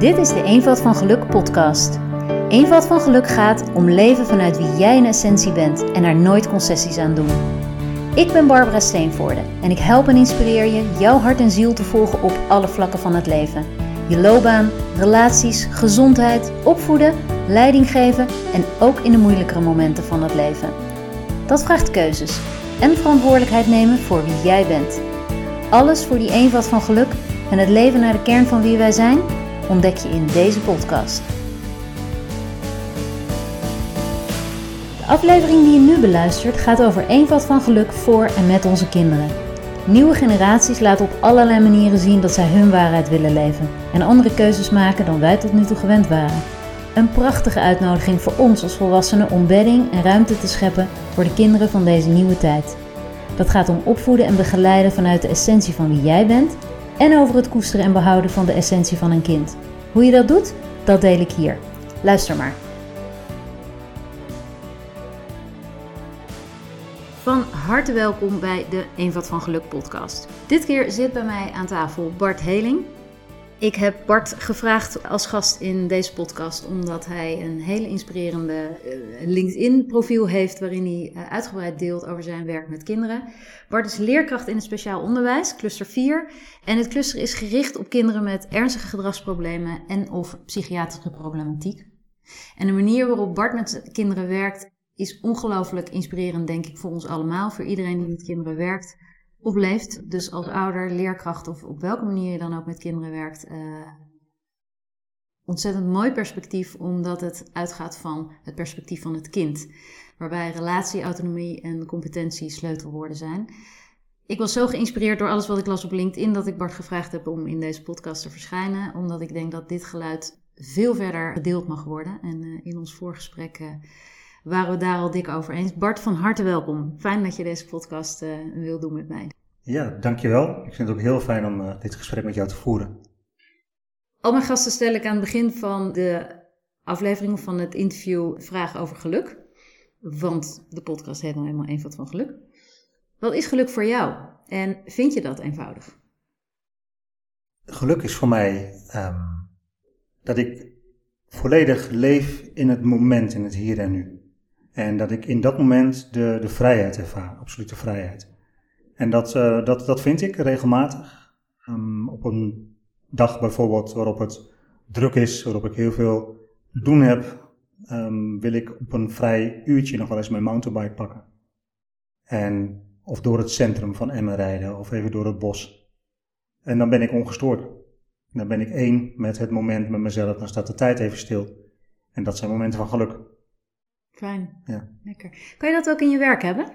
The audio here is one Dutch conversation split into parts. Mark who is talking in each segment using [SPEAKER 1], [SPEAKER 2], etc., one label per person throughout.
[SPEAKER 1] Dit is de Eenvoud van Geluk podcast. Eenvoud van Geluk gaat om leven vanuit wie jij in essentie bent en er nooit concessies aan doen. Ik ben Barbara Steenvoorde en ik help en inspireer je jouw hart en ziel te volgen op alle vlakken van het leven. Je loopbaan, relaties, gezondheid, opvoeden, leiding geven en ook in de moeilijkere momenten van het leven. Dat vraagt keuzes en verantwoordelijkheid nemen voor wie jij bent. Alles voor die eenvoud van geluk en het leven naar de kern van wie wij zijn, ontdek je in deze podcast. De aflevering die je nu beluistert gaat over eenvoud van geluk voor en met onze kinderen. Nieuwe generaties laten op allerlei manieren zien dat zij hun waarheid willen leven en andere keuzes maken dan wij tot nu toe gewend waren. Een prachtige uitnodiging voor ons als volwassenen om bedding en ruimte te scheppen voor de kinderen van deze nieuwe tijd. Dat gaat om opvoeden en begeleiden vanuit de essentie van wie jij bent en over het koesteren en behouden van de essentie van een kind. Hoe je dat doet, dat deel ik hier. Luister maar. Van harte welkom bij de Eenvat van Geluk podcast. Dit keer zit bij mij aan tafel Bart Heling. Ik heb Bart gevraagd als gast in deze podcast omdat hij een hele inspirerende eh, LinkedIn-profiel heeft waarin hij eh, uitgebreid deelt over zijn werk met kinderen. Bart is leerkracht in het speciaal onderwijs, cluster 4. En het cluster is gericht op kinderen met ernstige gedragsproblemen en of psychiatrische problematiek. En de manier waarop Bart met kinderen werkt is ongelooflijk inspirerend, denk ik, voor ons allemaal, voor iedereen die met kinderen werkt of leeft. Dus als ouder, leerkracht of op welke manier je dan ook met kinderen werkt. Uh, ontzettend mooi perspectief, omdat het uitgaat van het perspectief van het kind. Waarbij relatie, autonomie en competentie sleutelwoorden zijn. Ik was zo geïnspireerd door alles wat ik las op LinkedIn dat ik Bart gevraagd heb om in deze podcast te verschijnen. Omdat ik denk dat dit geluid veel verder gedeeld mag worden. En uh, in ons voorgesprek uh, waren we daar al dik over eens. Bart, van harte welkom. Fijn dat je deze podcast uh, wil doen met mij.
[SPEAKER 2] Ja, dankjewel. Ik vind het ook heel fijn om uh, dit gesprek met jou te voeren.
[SPEAKER 1] Al mijn gasten stel ik aan het begin van de aflevering van het interview vragen over geluk. Want de podcast heet nou eenmaal eenvoud van geluk. Wat is geluk voor jou? En vind je dat eenvoudig?
[SPEAKER 2] Geluk is voor mij um, dat ik volledig leef in het moment, in het hier en nu. En dat ik in dat moment de, de vrijheid ervaar, absolute vrijheid. En dat, uh, dat, dat vind ik regelmatig. Um, op een dag bijvoorbeeld waarop het druk is, waarop ik heel veel te doen heb, um, wil ik op een vrij uurtje nog wel eens mijn mountainbike pakken. En, of door het centrum van Emmen rijden, of even door het bos. En dan ben ik ongestoord. Dan ben ik één met het moment met mezelf, dan staat de tijd even stil. En dat zijn momenten van geluk.
[SPEAKER 1] Fijn. Ja. Lekker. Kan je dat ook in je werk hebben?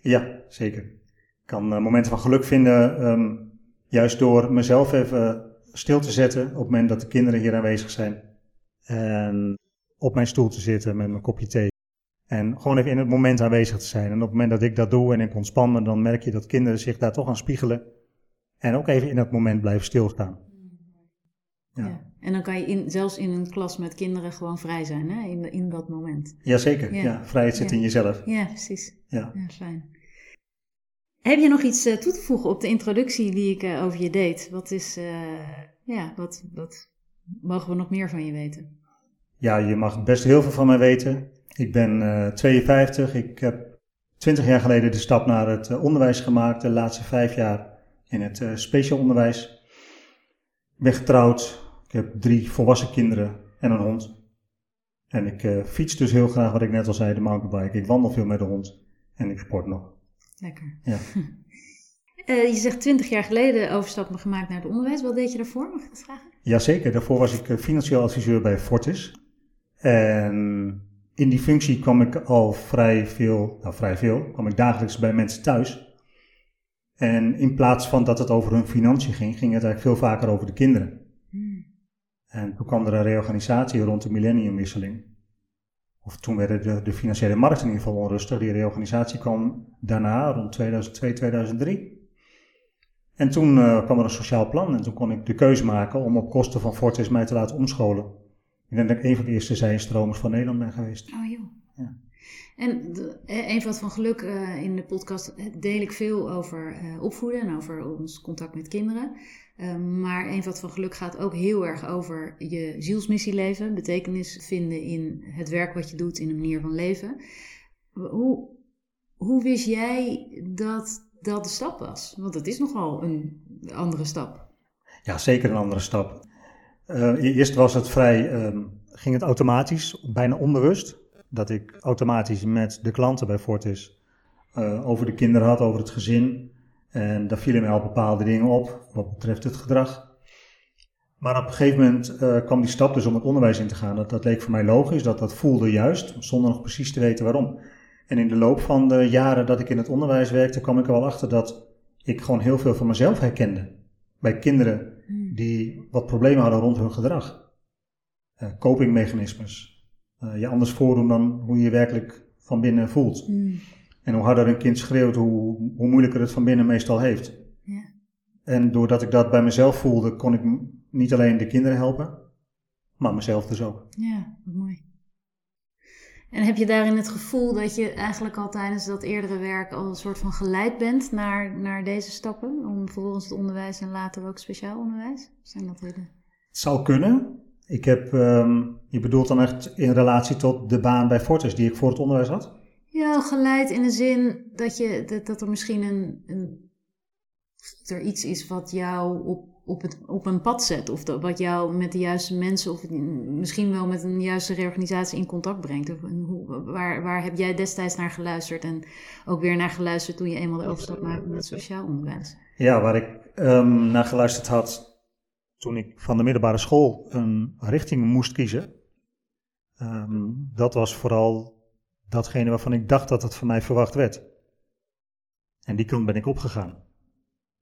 [SPEAKER 2] Ja, zeker. Ik kan uh, momenten van geluk vinden, um, juist door mezelf even stil te zetten op het moment dat de kinderen hier aanwezig zijn. En op mijn stoel te zitten met mijn kopje thee. En gewoon even in het moment aanwezig te zijn. En op het moment dat ik dat doe en ik ontspan me, dan merk je dat kinderen zich daar toch aan spiegelen. En ook even in dat moment blijven stilstaan.
[SPEAKER 1] Ja. ja. En dan kan je in, zelfs in een klas met kinderen gewoon vrij zijn, hè? In, in dat moment.
[SPEAKER 2] Jazeker, ja. ja vrijheid zit
[SPEAKER 1] ja.
[SPEAKER 2] in jezelf.
[SPEAKER 1] Ja, precies. Ja, ja fijn. Heb je nog iets uh, toe te voegen op de introductie die ik uh, over je deed? Wat is, uh, ja, wat, wat mogen we nog meer van je weten?
[SPEAKER 2] Ja, je mag best heel veel van mij weten. Ik ben 52. Ik heb 20 jaar geleden de stap naar het onderwijs gemaakt. De laatste vijf jaar in het speciaal onderwijs. Ik ben getrouwd, ik heb drie volwassen kinderen en een hond. En ik uh, fiets dus heel graag, wat ik net al zei, de mountainbike. Ik wandel veel met de hond en ik sport nog.
[SPEAKER 1] Lekker.
[SPEAKER 2] Ja.
[SPEAKER 1] Uh, je zegt twintig jaar geleden overstap gemaakt naar het onderwijs. Wat deed je daarvoor? Mag ik dat vragen?
[SPEAKER 2] Jazeker. Daarvoor was ik financieel adviseur bij Fortis. En in die functie kwam ik al vrij veel, nou vrij veel, kwam ik dagelijks bij mensen thuis. En in plaats van dat het over hun financiën ging, ging het eigenlijk veel vaker over de kinderen. En toen kwam er een reorganisatie rond de millenniumwisseling. Of toen werden de, de financiële markten in ieder geval onrustig. Die reorganisatie kwam daarna, rond 2002, 2003. En toen uh, kwam er een sociaal plan en toen kon ik de keuze maken om op kosten van Fortis mij te laten omscholen. Ik denk dat ik een van de eerste zijnstromers van Nederland ben geweest.
[SPEAKER 1] Oh joh. Ja. En de, een van van geluk uh, in de podcast deel ik veel over uh, opvoeden en over ons contact met kinderen. Ehm, maar eenvoud van geluk gaat ook heel erg over je zielsmissie leven, betekenis vinden in het werk wat je doet, in de manier van leven. Hoe, hoe wist jij dat dat de stap was? Want het is nogal een andere stap.
[SPEAKER 2] Ja, zeker een andere stap. Uh, eerst was het vrij, ehm, ging het automatisch, bijna onbewust, dat ik automatisch met de klanten bij Fortis uh, over de kinderen had, over het gezin. En daar vielen mij al bepaalde dingen op, wat betreft het gedrag. Maar op een gegeven moment uh, kwam die stap dus om het onderwijs in te gaan. Dat, dat leek voor mij logisch, dat dat voelde juist, zonder nog precies te weten waarom. En in de loop van de jaren dat ik in het onderwijs werkte, kwam ik er wel achter dat ik gewoon heel veel van mezelf herkende. Bij kinderen hmm. die wat problemen hadden rond hun gedrag. Uh, copingmechanismes. Uh, je anders voordoen dan hoe je je werkelijk van binnen voelt. Mm. En hoe harder een kind schreeuwt, hoe, hoe moeilijker het van binnen meestal heeft. Ja. En doordat ik dat bij mezelf voelde, kon ik niet alleen de kinderen helpen, maar mezelf dus ook.
[SPEAKER 1] Ja, mooi. En heb je daarin het gevoel dat je eigenlijk al tijdens dat eerdere werk al een soort van geleid bent naar, naar deze stappen? Om vervolgens het onderwijs en later ook speciaal onderwijs? Zijn dat hele...
[SPEAKER 2] Het zou kunnen. Ik heb, um, je bedoelt dan echt in relatie tot de baan bij Fortis die ik voor het onderwijs had?
[SPEAKER 1] Ja, geleid in de zin dat, je, dat, dat er misschien een, er iets is wat jou op, op, het, op een pad zet. Of dat, wat jou met de juiste mensen of misschien wel met een juiste reorganisatie in contact brengt. Of, hoe, waar, waar heb jij destijds naar geluisterd en ook weer naar geluisterd toen je eenmaal de overstap maakte met sociaal onderwijs?
[SPEAKER 2] Ja, waar ik um, naar geluisterd had toen ik van de middelbare school een richting moest kiezen. Um, dat was vooral datgene waarvan ik dacht dat het van mij verwacht werd. En die kant ben ik opgegaan.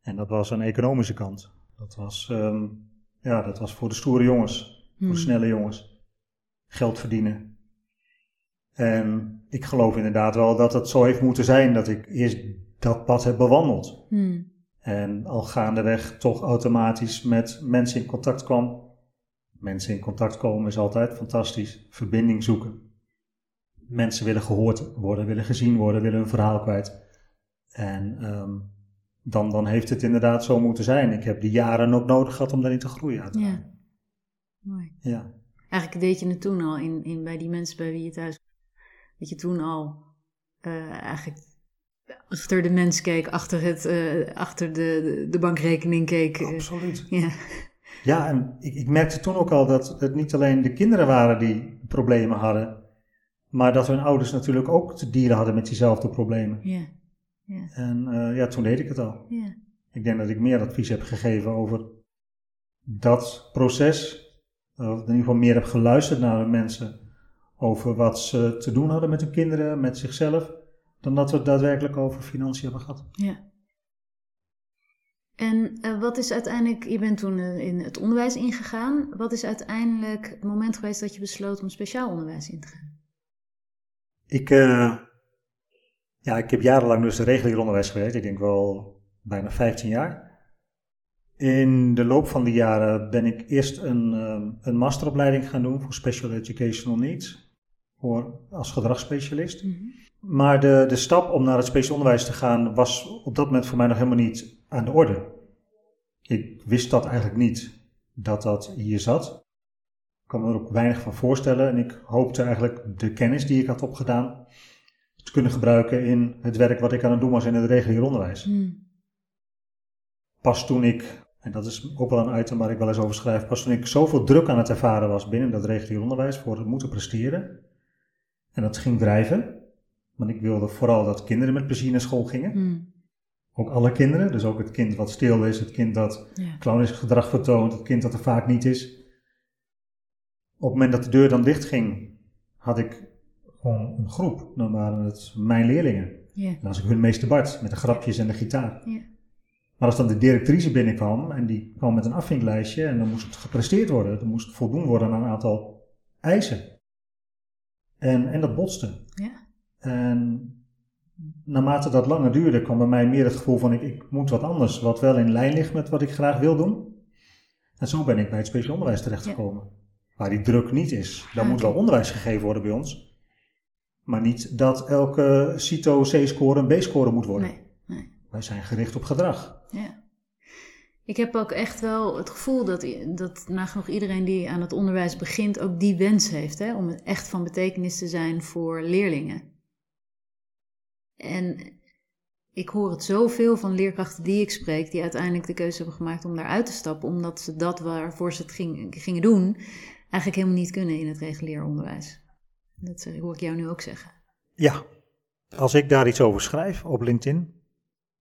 [SPEAKER 2] En dat was een economische kant. Dat was, um, ja, dat was voor de stoere jongens, voor de hmm. snelle jongens. Geld verdienen. En ik geloof inderdaad wel dat het zo heeft moeten zijn dat ik eerst dat pad heb bewandeld. Hmm. En al gaandeweg toch automatisch met mensen in contact kwam. Mensen in contact komen is altijd fantastisch. Verbinding zoeken mensen willen gehoord worden, willen gezien worden, willen hun verhaal kwijt. En um, dan, dan heeft het inderdaad zo moeten zijn. Ik heb die jaren ook nodig gehad om daarin te groeien.
[SPEAKER 1] Ja, mooi. Ja. Eigenlijk deed je het toen al in, in, bij die mensen bij wie je thuis... Dat je toen al uh, eigenlijk achter de mens keek, achter, het, uh, achter de, de, bankrekening keek.
[SPEAKER 2] Absoluut. Ja. Ja, en ik, ik merkte toen ook al dat het niet alleen de kinderen waren die problemen hadden, maar dat hun ouders natuurlijk ook te dieren hadden met diezelfde problemen. Ja. ja. En uh, ja, toen deed ik het al. Ja. Ik denk dat ik meer advies heb gegeven over dat proces. Of in ieder geval meer heb geluisterd naar de mensen over wat ze te doen hadden met hun kinderen, met zichzelf, dan dat we het daadwerkelijk over financiën hebben gehad.
[SPEAKER 1] Ja. En uh, wat is uiteindelijk, je bent toen uh, in het onderwijs ingegaan, wat is uiteindelijk het moment geweest dat je besloot om speciaal onderwijs in te gaan?
[SPEAKER 2] Ik, uh, ja, ik heb jarenlang dus regulier onderwijs gewerkt. Ik denk wel bijna 15 jaar. In de loop van die jaren ben ik eerst een, um, een masteropleiding gaan doen voor Special Educational Needs. Voor, als gedragsspecialist. Mm -hmm. Maar de, de stap om naar het speciaal onderwijs te gaan was op dat moment voor mij nog helemaal niet aan de orde. Ik wist dat eigenlijk niet, dat dat hier zat kan me er ook weinig van voorstellen. En ik hoopte eigenlijk de kennis die ik had opgedaan te kunnen gebruiken in het werk wat ik aan het doen was in het regulier onderwijs. Hmm. Pas toen ik, en dat is ook wel een item waar ik wel eens over schrijf, pas toen ik zoveel druk aan het ervaren was binnen dat regulier onderwijs voor het moeten presteren. En dat ging drijven. Want ik wilde vooral dat kinderen met plezier naar school gingen. Hmm. Ook alle kinderen, dus ook het kind wat stil is, het kind dat ja. clownisch gedrag vertoont, het kind dat er vaak niet is het moment dat de deur dan dicht ging, had ik gewoon een groep. Dan waren het mijn leerlingen. Yeah. Dan was ik hun meester Bart met de grapjes en de gitaar. Maar als dan de directrice binnenkwam en die kwam met een afvinklijstje en dan moest het gepresteerd worden, dan moest het voldoen worden aan een aantal eisen. En, en dat botste. En naarmate dat langer duurde, kwam bij mij meer het gevoel van ik, ik moet wat anders, wat wel in lijn ligt met wat ik graag wil doen. En zo ben ik bij het speciaal onderwijs terechtgekomen waar die druk niet is. Dan moet wel onderwijs gegeven worden bij ons. Maar niet dat elke CITO C-score een B-score moet worden. Nee, nee. Wij zijn gericht op gedrag.
[SPEAKER 1] Ja. Ik heb ook echt wel het gevoel dat, dat nagenoeg iedereen die aan het onderwijs begint ook die wens heeft hè, om echt van betekenis te zijn voor leerlingen. En ik hoor het zoveel van leerkrachten die ik spreek, die uiteindelijk de keuze hebben gemaakt om daaruit te stappen, omdat ze dat waarvoor ze het gingen doen, eigenlijk helemaal niet kunnen in het regulier onderwijs. Dat hoor ik jou nu ook zeggen.
[SPEAKER 2] Ja, als ik daar iets over schrijf op LinkedIn,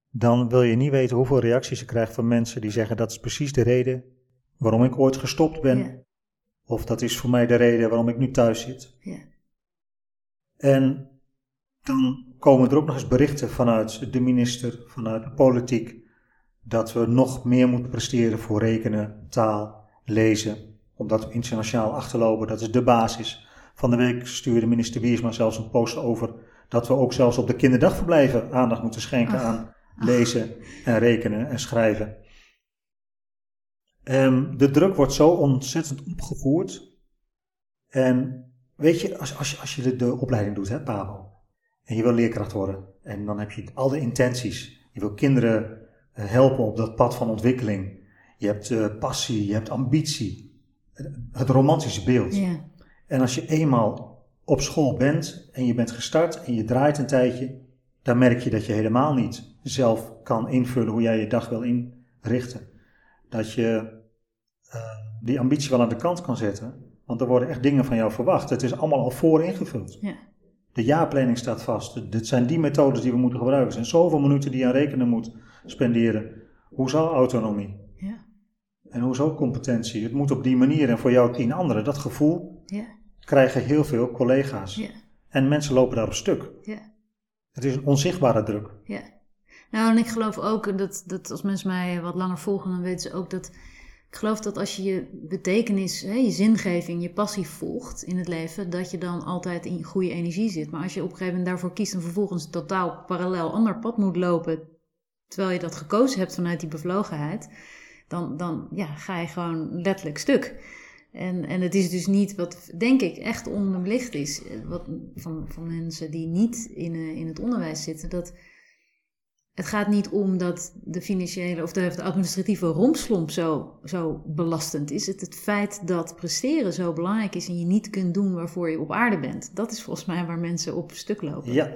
[SPEAKER 2] dan wil je niet weten hoeveel reacties je krijgt van mensen die zeggen dat is precies de reden waarom ik ooit gestopt ben. Of dat is voor mij de reden waarom ik nu thuis zit.
[SPEAKER 1] Ja.
[SPEAKER 2] En dan komen er ook nog eens berichten vanuit de minister, vanuit de politiek, dat we nog meer moeten presteren voor rekenen, taal, lezen, omdat we internationaal achterlopen. Dat is de basis. Van de week stuurde minister Wiersma zelfs een post over dat we ook zelfs op de kinderdagverblijven aandacht moeten schenken aan lezen en rekenen en schrijven. Um, de druk wordt zo ontzettend opgevoerd. En weet je, als, als, als je de, de opleiding doet, hè, Pabo, en je wil leerkracht worden, en dan heb je al de intenties. Je wil kinderen eh, helpen op dat pad van ontwikkeling. Je hebt uh, passie, je hebt ambitie, het romantische beeld.
[SPEAKER 1] Ja.
[SPEAKER 2] En als je eenmaal op school bent en je bent gestart en je draait een tijdje, dan merk je dat je helemaal niet zelf kan invullen hoe jij je dag wil inrichten. Dat je uh, die ambitie wel aan de kant kan zetten, want er worden echt dingen van jou verwacht. Het is allemaal al voor ingevuld.
[SPEAKER 1] Ja.
[SPEAKER 2] De jaarplanning staat vast. Dit zijn die methodes die we moeten gebruiken. Er zijn zoveel minuten die je aan rekenen moet spenderen. Hoezo autonomie? En hoezo competentie? Het moet op die manier en voor jou tien anderen. Dat gevoel
[SPEAKER 1] ja.
[SPEAKER 2] krijgen heel veel collega's.
[SPEAKER 1] Ja.
[SPEAKER 2] En mensen lopen daar op stuk.
[SPEAKER 1] Ja.
[SPEAKER 2] Het is een onzichtbare druk.
[SPEAKER 1] Ja. Nou, en ik geloof ook dat, dat als mensen mij wat langer volgen, dan weten ze ook dat. Ik geloof dat als je je betekenis, hè, je zingeving, je passie volgt in het leven, dat je dan altijd in goede energie zit. Maar als je op een gegeven moment daarvoor kiest en vervolgens een totaal parallel ander pad moet lopen, terwijl je dat gekozen hebt vanuit die bevlogenheid, dan, dan ja, ga je gewoon letterlijk stuk. En, en het is dus niet wat, denk ik, echt onderbelicht is wat, van, van mensen die niet in, uh, in het onderwijs zitten. Dat het gaat niet om dat de financiële of de, administratieve romslomp zo, zo belastend is. Het, het feit dat presteren zo belangrijk is en je niet kunt doen waarvoor je op aarde bent. Dat is volgens mij waar mensen op stuk lopen.
[SPEAKER 2] Ja,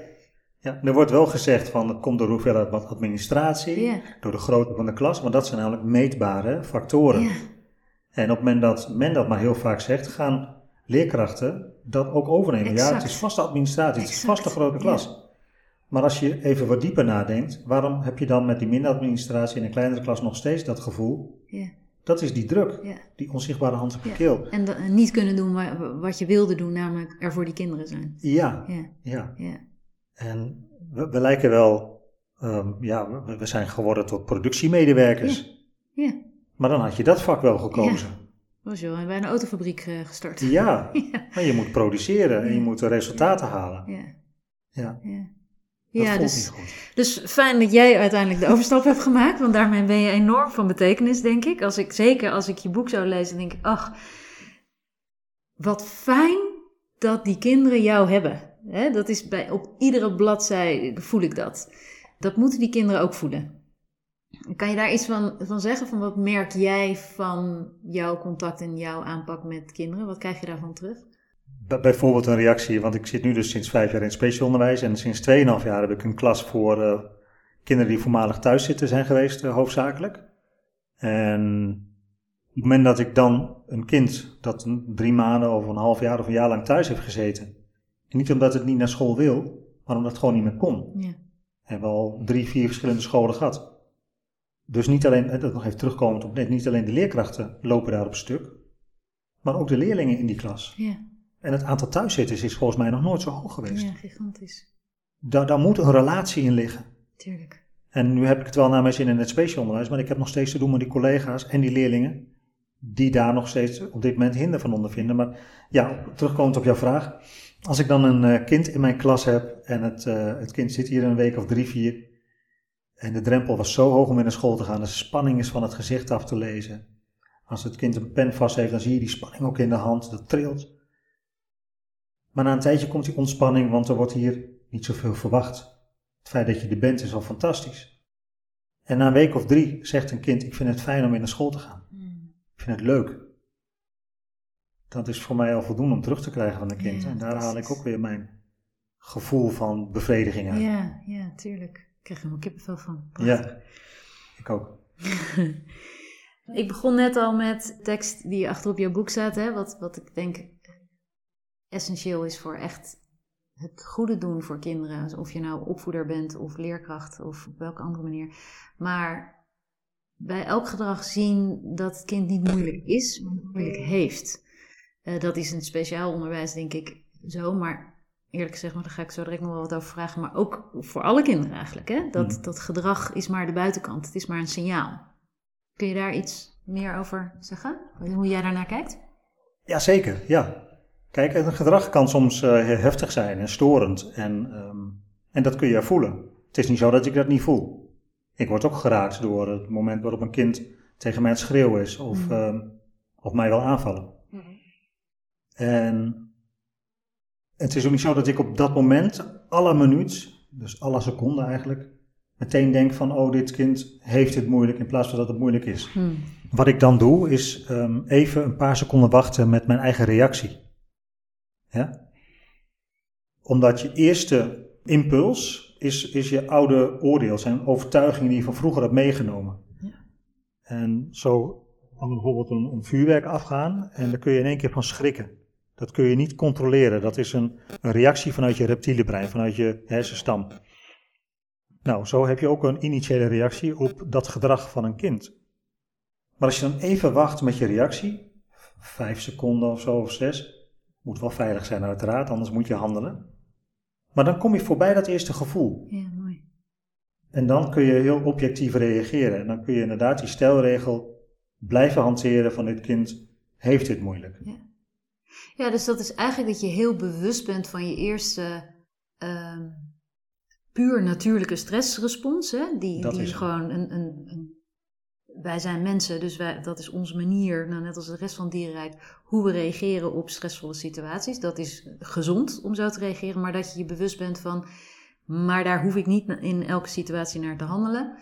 [SPEAKER 2] ja, er wordt wel gezegd van het komt door hoeveelheid administratie, door de grootte van de klas, maar dat zijn namelijk meetbare factoren. En op het moment dat men dat maar heel vaak zegt, gaan leerkrachten dat ook overnemen. Ja, het is vaste administratie, het is vaste grote klas. Maar als je even wat dieper nadenkt, waarom heb je dan met die minder administratie in een kleinere klas nog steeds dat gevoel?
[SPEAKER 1] ja,
[SPEAKER 2] Dat is die druk, die onzichtbare hand op je
[SPEAKER 1] Ja.
[SPEAKER 2] keel.
[SPEAKER 1] En, en niet kunnen doen wa- wat je wilde doen, namelijk er voor die kinderen zijn.
[SPEAKER 2] Ja,
[SPEAKER 1] Ja,
[SPEAKER 2] ja.
[SPEAKER 1] Ja,
[SPEAKER 2] En we, we lijken wel, ehm, ja, we, we zijn geworden tot productiemedewerkers.
[SPEAKER 1] ja.
[SPEAKER 2] Maar dan had je dat vak wel gekozen.
[SPEAKER 1] Was je al bij een autofabriek eh, gestart?
[SPEAKER 2] Ja,
[SPEAKER 1] Ja,
[SPEAKER 2] maar je moet produceren en je
[SPEAKER 1] Ja.
[SPEAKER 2] moet resultaten halen.
[SPEAKER 1] ja,
[SPEAKER 2] Ja,
[SPEAKER 1] ja.
[SPEAKER 2] dat
[SPEAKER 1] Ja,
[SPEAKER 2] voelt
[SPEAKER 1] dus,
[SPEAKER 2] niet goed.
[SPEAKER 1] dus fijn dat jij uiteindelijk de overstap hebt gemaakt, want daarmee ben je enorm van betekenis, denk ik. Als ik zeker als ik je boek zou lezen, denk ik, ach, wat fijn dat die kinderen jou hebben. Hè, dat is bij, op iedere bladzij voel ik dat. Dat moeten die kinderen ook voelen. Kan je daar iets van, van zeggen? Van wat merk jij van jouw contact en jouw aanpak met kinderen? Wat krijg je daarvan terug?
[SPEAKER 2] Bij- Bijvoorbeeld een reactie, want ik zit nu dus sinds vijf jaar in speciaal onderwijs en sinds 2,5 jaar heb ik een klas voor eh, kinderen die voormalig thuis zitten zijn geweest, eh, hoofdzakelijk. En op het moment dat ik dan een kind dat drie maanden of een half jaar of een jaar lang thuis heeft gezeten, niet omdat het niet naar school wil, maar omdat het gewoon niet meer kon,
[SPEAKER 1] Ja,
[SPEAKER 2] hebben we al drie, vier verschillende scholen gehad. Dus niet alleen, dat nog even terugkomend op net, niet alleen de leerkrachten lopen daar op stuk, maar ook de leerlingen in die klas.
[SPEAKER 1] ja,
[SPEAKER 2] En het aantal thuiszitters is volgens mij nog nooit zo hoog geweest.
[SPEAKER 1] ja gigantisch.
[SPEAKER 2] Daar, daar moet een relatie in liggen.
[SPEAKER 1] Tuurlijk.
[SPEAKER 2] En nu heb ik het wel naar mijn zin in het speciaal onderwijs, maar ik heb nog steeds te doen met die collega's en die leerlingen die daar nog steeds op dit moment hinder van ondervinden. Maar ja, terugkomend op jouw vraag. Als ik dan een eh, kind in mijn klas heb en het, eh, het kind zit hier een week of drie, vier en de drempel was zo hoog om in naar school te gaan, de spanning is van het gezicht af te lezen. Als het kind een pen vast heeft, dan zie je die spanning ook in de hand, dat trilt. Maar na een tijdje komt die ontspanning, want er wordt hier niet zoveel verwacht. Het feit dat je er bent is al fantastisch. En na een week of drie zegt een kind: Ik vind het fijn om weer naar school te gaan.
[SPEAKER 1] Mm.
[SPEAKER 2] Ik vind het leuk. Dat is voor mij al voldoende om terug te krijgen van een kind.
[SPEAKER 1] Ja,
[SPEAKER 2] en daar haal ik ook weer mijn gevoel van bevrediging uit.
[SPEAKER 1] Ja, ja, tuurlijk. Ik krijg er helemaal kippenvel van.
[SPEAKER 2] Ja, ik ook.
[SPEAKER 1] Ik begon net al met tekst die achter op jouw boek staat, hè, wat, wat ik denk essentieel is voor echt het goede doen voor kinderen. Dus Of je nou opvoeder bent of leerkracht of op welke andere manier. Maar bij elk gedrag zien dat het kind niet moeilijk is, maar moeilijk heeft. Eh, dat is het speciaal onderwijs denk ik zo, maar eerlijk gezegd, maar daar ga ik zo direct nog wel wat over vragen. Maar ook voor alle kinderen eigenlijk. Hè? Dat,
[SPEAKER 2] Mhm.
[SPEAKER 1] dat gedrag is maar de buitenkant, het is maar een signaal. Kun je daar iets meer over zeggen? Hoe jij daarnaar kijkt?
[SPEAKER 2] Jazeker, ja. Kijk, een gedrag kan soms eh, heftig zijn en storend. En, ehm, en dat kun je voelen. Het is niet zo dat ik dat niet voel. Ik word ook geraakt door het moment waarop een kind tegen mij aan het schreeuwen is of,
[SPEAKER 1] Mhm.
[SPEAKER 2] ehm, of mij wil aanvallen. En het is ook niet zo dat ik op dat moment, alle minuut, dus alle seconden eigenlijk, meteen denk van, oh, dit kind heeft het moeilijk in plaats van dat het moeilijk is.
[SPEAKER 1] Hmm.
[SPEAKER 2] Wat ik dan doe, is ehm, even een paar seconden wachten met mijn eigen reactie. Ja? Omdat je eerste impuls is, is je oude oordeel, zijn overtuigingen die je van vroeger hebt meegenomen.
[SPEAKER 1] Ja.
[SPEAKER 2] En zo kan bijvoorbeeld een, een vuurwerk afgaan en daar kun je in één keer van schrikken. Dat kun je niet controleren. Dat is een, een reactie vanuit je reptiele brein, vanuit je hersenstam. Nou, zo heb je ook een initiële reactie op dat gedrag van een kind. Maar als je dan even wacht met je reactie, vijf seconden of zo of zes, moet wel veilig zijn uiteraard, anders moet je handelen. Maar dan kom je voorbij dat eerste gevoel.
[SPEAKER 1] Ja, mooi.
[SPEAKER 2] En dan kun je heel objectief reageren. En dan kun je inderdaad die stelregel blijven hanteren van dit kind heeft dit moeilijk.
[SPEAKER 1] Ja, dus dat is eigenlijk dat je heel bewust bent van je eerste ehm, puur natuurlijke stressrespons. Hè? Die,
[SPEAKER 2] Dat
[SPEAKER 1] die
[SPEAKER 2] is
[SPEAKER 1] gewoon een, een, een. Wij zijn mensen, dus wij, dat is onze manier, nou, net als de rest van het dierenrijk, hoe we reageren op stressvolle situaties. Dat is gezond om zo te reageren, maar dat je je bewust bent van, maar daar hoef ik niet in elke situatie naar te handelen.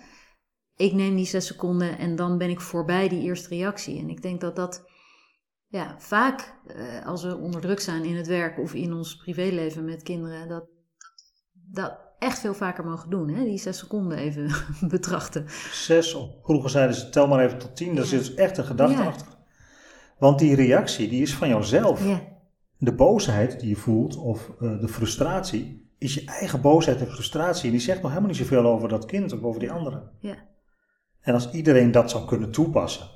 [SPEAKER 1] Ik neem die zes seconden en dan ben ik voorbij die eerste reactie. En ik denk dat dat ja, vaak eh, als we onder druk zijn in het werk of in ons privéleven met kinderen, dat dat echt veel vaker mogen doen. Hè? Die zes seconden even betrachten.
[SPEAKER 2] Zes, of vroeger zeiden ze tel maar even tot tien, daar
[SPEAKER 1] Ja.
[SPEAKER 2] zit dus echt een gedachte
[SPEAKER 1] Ja.
[SPEAKER 2] achter. Want die reactie, die is van jouzelf.
[SPEAKER 1] Ja,
[SPEAKER 2] De boosheid die je voelt, of eh, de frustratie, is je eigen boosheid en frustratie. En die zegt nog helemaal niet zoveel over dat kind of over die anderen.
[SPEAKER 1] ja,
[SPEAKER 2] En als iedereen dat zou kunnen toepassen,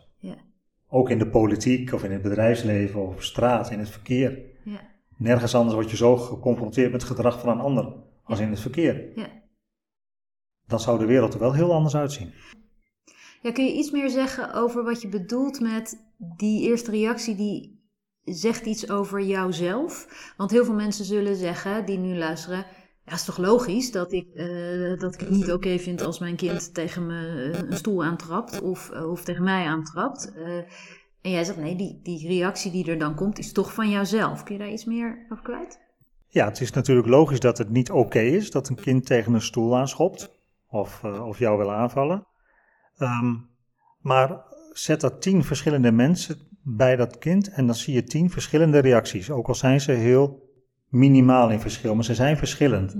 [SPEAKER 2] ook in de politiek of in het bedrijfsleven of op straat, in het verkeer.
[SPEAKER 1] ja,
[SPEAKER 2] Nergens anders word je zo geconfronteerd met het gedrag van een ander als in het verkeer.
[SPEAKER 1] ja.
[SPEAKER 2] Dan zou de wereld er wel heel anders uitzien.
[SPEAKER 1] Ja, kun je iets meer zeggen over wat je bedoelt met die eerste reactie die zegt iets over jouzelf? Want heel veel mensen zullen zeggen, die nu luisteren, ja, is toch logisch dat ik, eh, dat ik het niet oké vind als mijn kind tegen me eh, een stoel aantrapt of, eh, of tegen mij aantrapt. En jij zegt, nee, die, die reactie die er dan komt is toch van jouzelf. Kun je daar iets meer over kwijt?
[SPEAKER 2] Ja, het is natuurlijk logisch dat het niet oké is dat een kind tegen een stoel aanschopt of, of jou wil aanvallen. Ehm, maar zet er tien verschillende mensen bij dat kind en dan zie je tien verschillende reacties. Ook al zijn ze heel minimaal in verschil, maar ze zijn verschillend.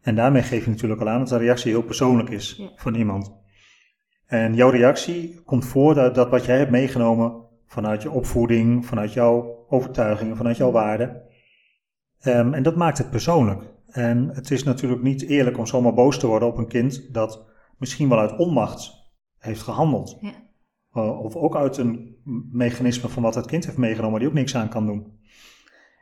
[SPEAKER 2] En daarmee geef je natuurlijk al aan dat een reactie heel persoonlijk is van iemand. En jouw reactie komt voort uit dat wat jij hebt meegenomen vanuit je opvoeding, vanuit jouw overtuigingen, vanuit jouw waarden. Ehm, en dat maakt het persoonlijk. En het is natuurlijk niet eerlijk om zomaar boos te worden op een kind dat misschien wel uit onmacht heeft gehandeld.
[SPEAKER 1] Ja.
[SPEAKER 2] Uh, of ook uit een mechanisme van wat het kind heeft meegenomen, die ook niks aan kan doen.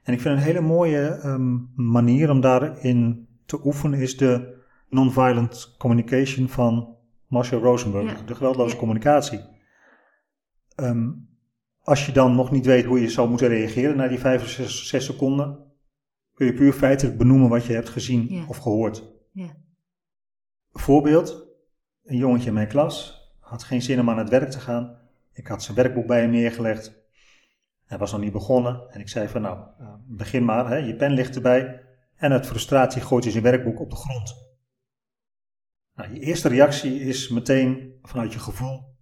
[SPEAKER 2] En ik vind een hele mooie ehm, manier om daarin te oefenen is de nonviolent communication van Marshall Rosenberg,
[SPEAKER 1] Ja.
[SPEAKER 2] de geweldloze
[SPEAKER 1] Ja.
[SPEAKER 2] communicatie. Ehm, als je dan nog niet weet hoe je zou moeten reageren na die vijf of zes, zes seconden, kun je puur feitelijk benoemen wat je hebt gezien
[SPEAKER 1] Ja.
[SPEAKER 2] of gehoord.
[SPEAKER 1] Ja.
[SPEAKER 2] Voorbeeld, een jongetje in mijn klas had geen zin om aan het werk te gaan. Ik had zijn werkboek bij hem neergelegd. Hij was nog niet begonnen en ik zei van nou, eh, begin maar, hè, je pen ligt erbij. En uit frustratie gooit hij zijn werkboek op de grond. Nou, je eerste reactie is meteen vanuit je gevoel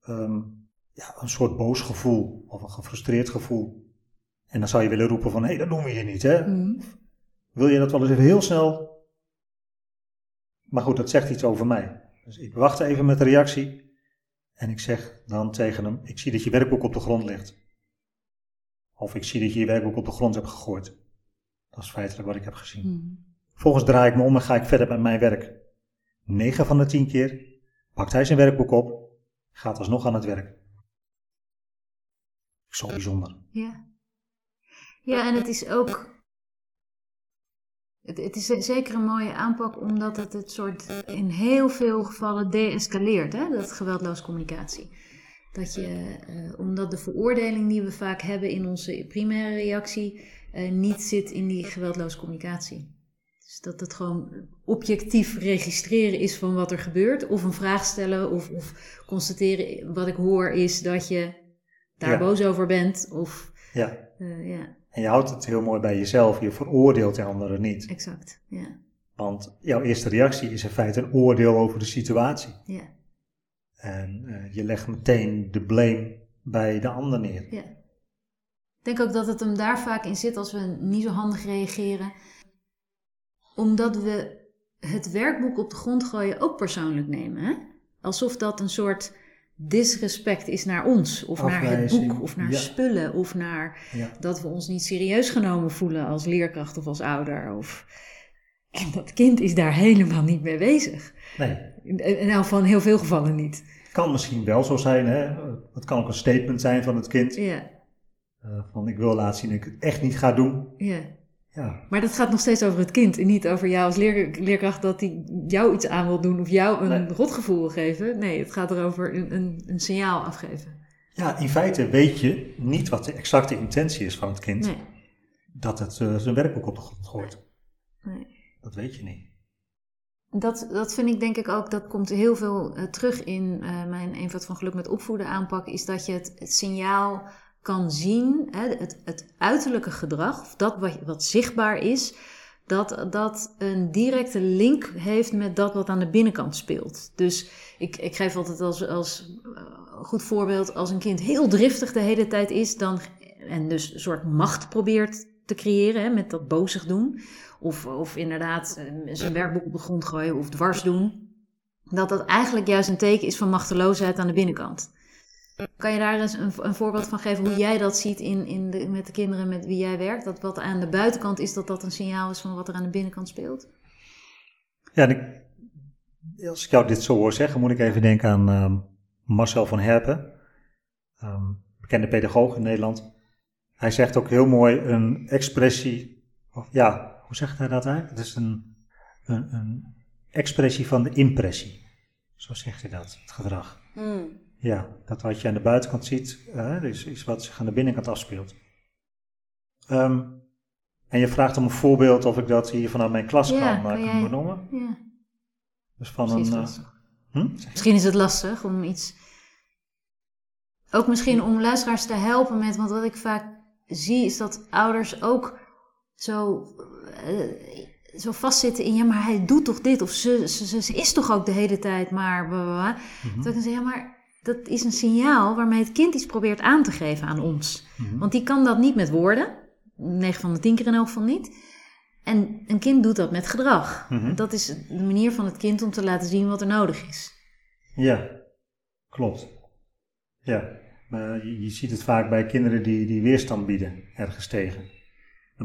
[SPEAKER 2] ehm, ja, een soort boos gevoel of een gefrustreerd gevoel. En dan zou je willen roepen van, hé, hey, dat doen we hier niet, hè?
[SPEAKER 1] Mhm.
[SPEAKER 2] Wil je dat wel eens even heel snel? Maar goed, dat zegt iets over mij. Dus ik wacht even met de reactie en ik zeg dan tegen hem, ik zie dat je werkboek op de grond ligt. Of ik zie dat je je werkboek op de grond hebt gegooid. Dat is feitelijk wat ik heb gezien.
[SPEAKER 1] Mhm.
[SPEAKER 2] Vervolgens draai ik me om en ga ik verder met mijn werk. 9 van de 10 keer pakt hij zijn werkboek op, gaat alsnog aan het werk. Zo bijzonder.
[SPEAKER 1] Ja. Ja, en het is ook. Het, het is zeker een mooie aanpak, omdat het het soort in heel veel gevallen de-escaleert, hè, dat geweldloze communicatie. Dat je, eh, omdat de veroordeling die we vaak hebben in onze primaire reactie, eh, niet zit in die geweldloze communicatie. Dus dat het gewoon objectief registreren is van wat er gebeurt, of een vraag stellen, of, of constateren wat ik hoor is dat je daar
[SPEAKER 2] Ja.
[SPEAKER 1] boos over bent, of
[SPEAKER 2] Ja.
[SPEAKER 1] eh, ja,
[SPEAKER 2] En je houdt het heel mooi bij jezelf. Je veroordeelt de anderen niet.
[SPEAKER 1] exact. Ja,
[SPEAKER 2] Want jouw eerste reactie is in feite een oordeel over de situatie.
[SPEAKER 1] ja,
[SPEAKER 2] En eh, je legt meteen de blame bij de ander neer.
[SPEAKER 1] ja. Ik denk ook dat het hem daar vaak in zit als we niet zo handig reageren. Omdat we het werkboek op de grond gooien ook persoonlijk nemen. Hè? Alsof dat een soort disrespect is naar ons. Of naar het boek, of naar
[SPEAKER 2] ja.
[SPEAKER 1] spullen. Of naar
[SPEAKER 2] Ja.
[SPEAKER 1] dat we ons niet serieus genomen voelen als leerkracht of als ouder. Of... En dat kind is daar helemaal niet mee bezig.
[SPEAKER 2] Nee,
[SPEAKER 1] In, in heel veel gevallen niet.
[SPEAKER 2] het kan misschien wel zo zijn. Hè? Het kan ook een statement zijn van het kind.
[SPEAKER 1] Ja,
[SPEAKER 2] eh, van ik wil laten zien dat ik het echt niet ga doen.
[SPEAKER 1] ja.
[SPEAKER 2] Ja,
[SPEAKER 1] Maar dat gaat nog steeds over het kind en niet over jou als leer- leerkracht dat hij jou iets aan wil doen of jou een
[SPEAKER 2] Nee.
[SPEAKER 1] rotgevoel wil geven. Nee, het gaat erover een, een, een signaal afgeven.
[SPEAKER 2] ja, in feite weet je niet wat de exacte intentie is van het kind.
[SPEAKER 1] Nee,
[SPEAKER 2] Dat het eh, zijn werkboek op de grond gooit.
[SPEAKER 1] nee.
[SPEAKER 2] Dat weet je niet.
[SPEAKER 1] Dat, dat vind ik denk ik ook, dat komt heel veel eh, terug in eh, mijn eenvoud van geluk met opvoeden aanpak, is dat je het, signaal kan zien, hè, het, het uiterlijke gedrag, of dat wat, wat zichtbaar is, dat dat een directe link heeft met dat wat aan de binnenkant speelt. Dus ik, ik geef altijd als, als eh, goed voorbeeld, als een kind heel driftig de hele tijd is, dan, en dus een soort macht probeert te creëren hè, met dat bozig doen, of, of inderdaad eh, zijn werkboek op de grond gooien of dwars doen, dat dat eigenlijk juist een teken is van machteloosheid aan de binnenkant. Kan je daar eens een, een voorbeeld van geven hoe jij dat ziet in, in de, met de kinderen met wie jij werkt? Dat wat aan de buitenkant is, dat dat een signaal is van wat er aan de binnenkant speelt?
[SPEAKER 2] Ja, ik, als ik jou dit zo hoor zeggen, moet ik even denken aan ehm, Marcel van Herpen, ehm, bekende pedagoog in Nederland. Hij zegt ook heel mooi een expressie, of ja, hoe zegt hij dat eigenlijk? Het is een, een, een expressie van de impressie. Zo zegt hij dat, het gedrag. Ja, dat wat je aan de buitenkant ziet, is, is wat zich aan de binnenkant afspeelt. Ehm, en je vraagt om een voorbeeld of ik dat hier vanuit mijn klas
[SPEAKER 1] Ja,
[SPEAKER 2] kan,
[SPEAKER 1] kan
[SPEAKER 2] eh,
[SPEAKER 1] jij-
[SPEAKER 2] benoemen.
[SPEAKER 1] Ja,
[SPEAKER 2] Dus van
[SPEAKER 1] misschien is
[SPEAKER 2] een.
[SPEAKER 1] het
[SPEAKER 2] eh,
[SPEAKER 1] lastig.
[SPEAKER 2] hm?
[SPEAKER 1] Misschien is het lastig om iets. Ook misschien om luisteraars te helpen met. Want wat ik vaak zie is dat ouders ook zo, zo vastzitten in. Ja, maar hij doet toch dit? Of ze, ze, is toch ook de hele tijd maar. bla.
[SPEAKER 2] Mhm.
[SPEAKER 1] Dat ik zeg, ja, maar dat is een signaal waarmee het kind iets probeert aan te geven aan ons.
[SPEAKER 2] Mhm.
[SPEAKER 1] Want die kan dat niet met woorden. 9 van de 10 keer in elk geval niet. En een kind doet dat met gedrag.
[SPEAKER 2] Mhm.
[SPEAKER 1] Dat is de manier van het kind om te laten zien wat er nodig is.
[SPEAKER 2] Ja, klopt. Ja, maar je, je ziet het vaak bij kinderen die, die weerstand bieden ergens tegen.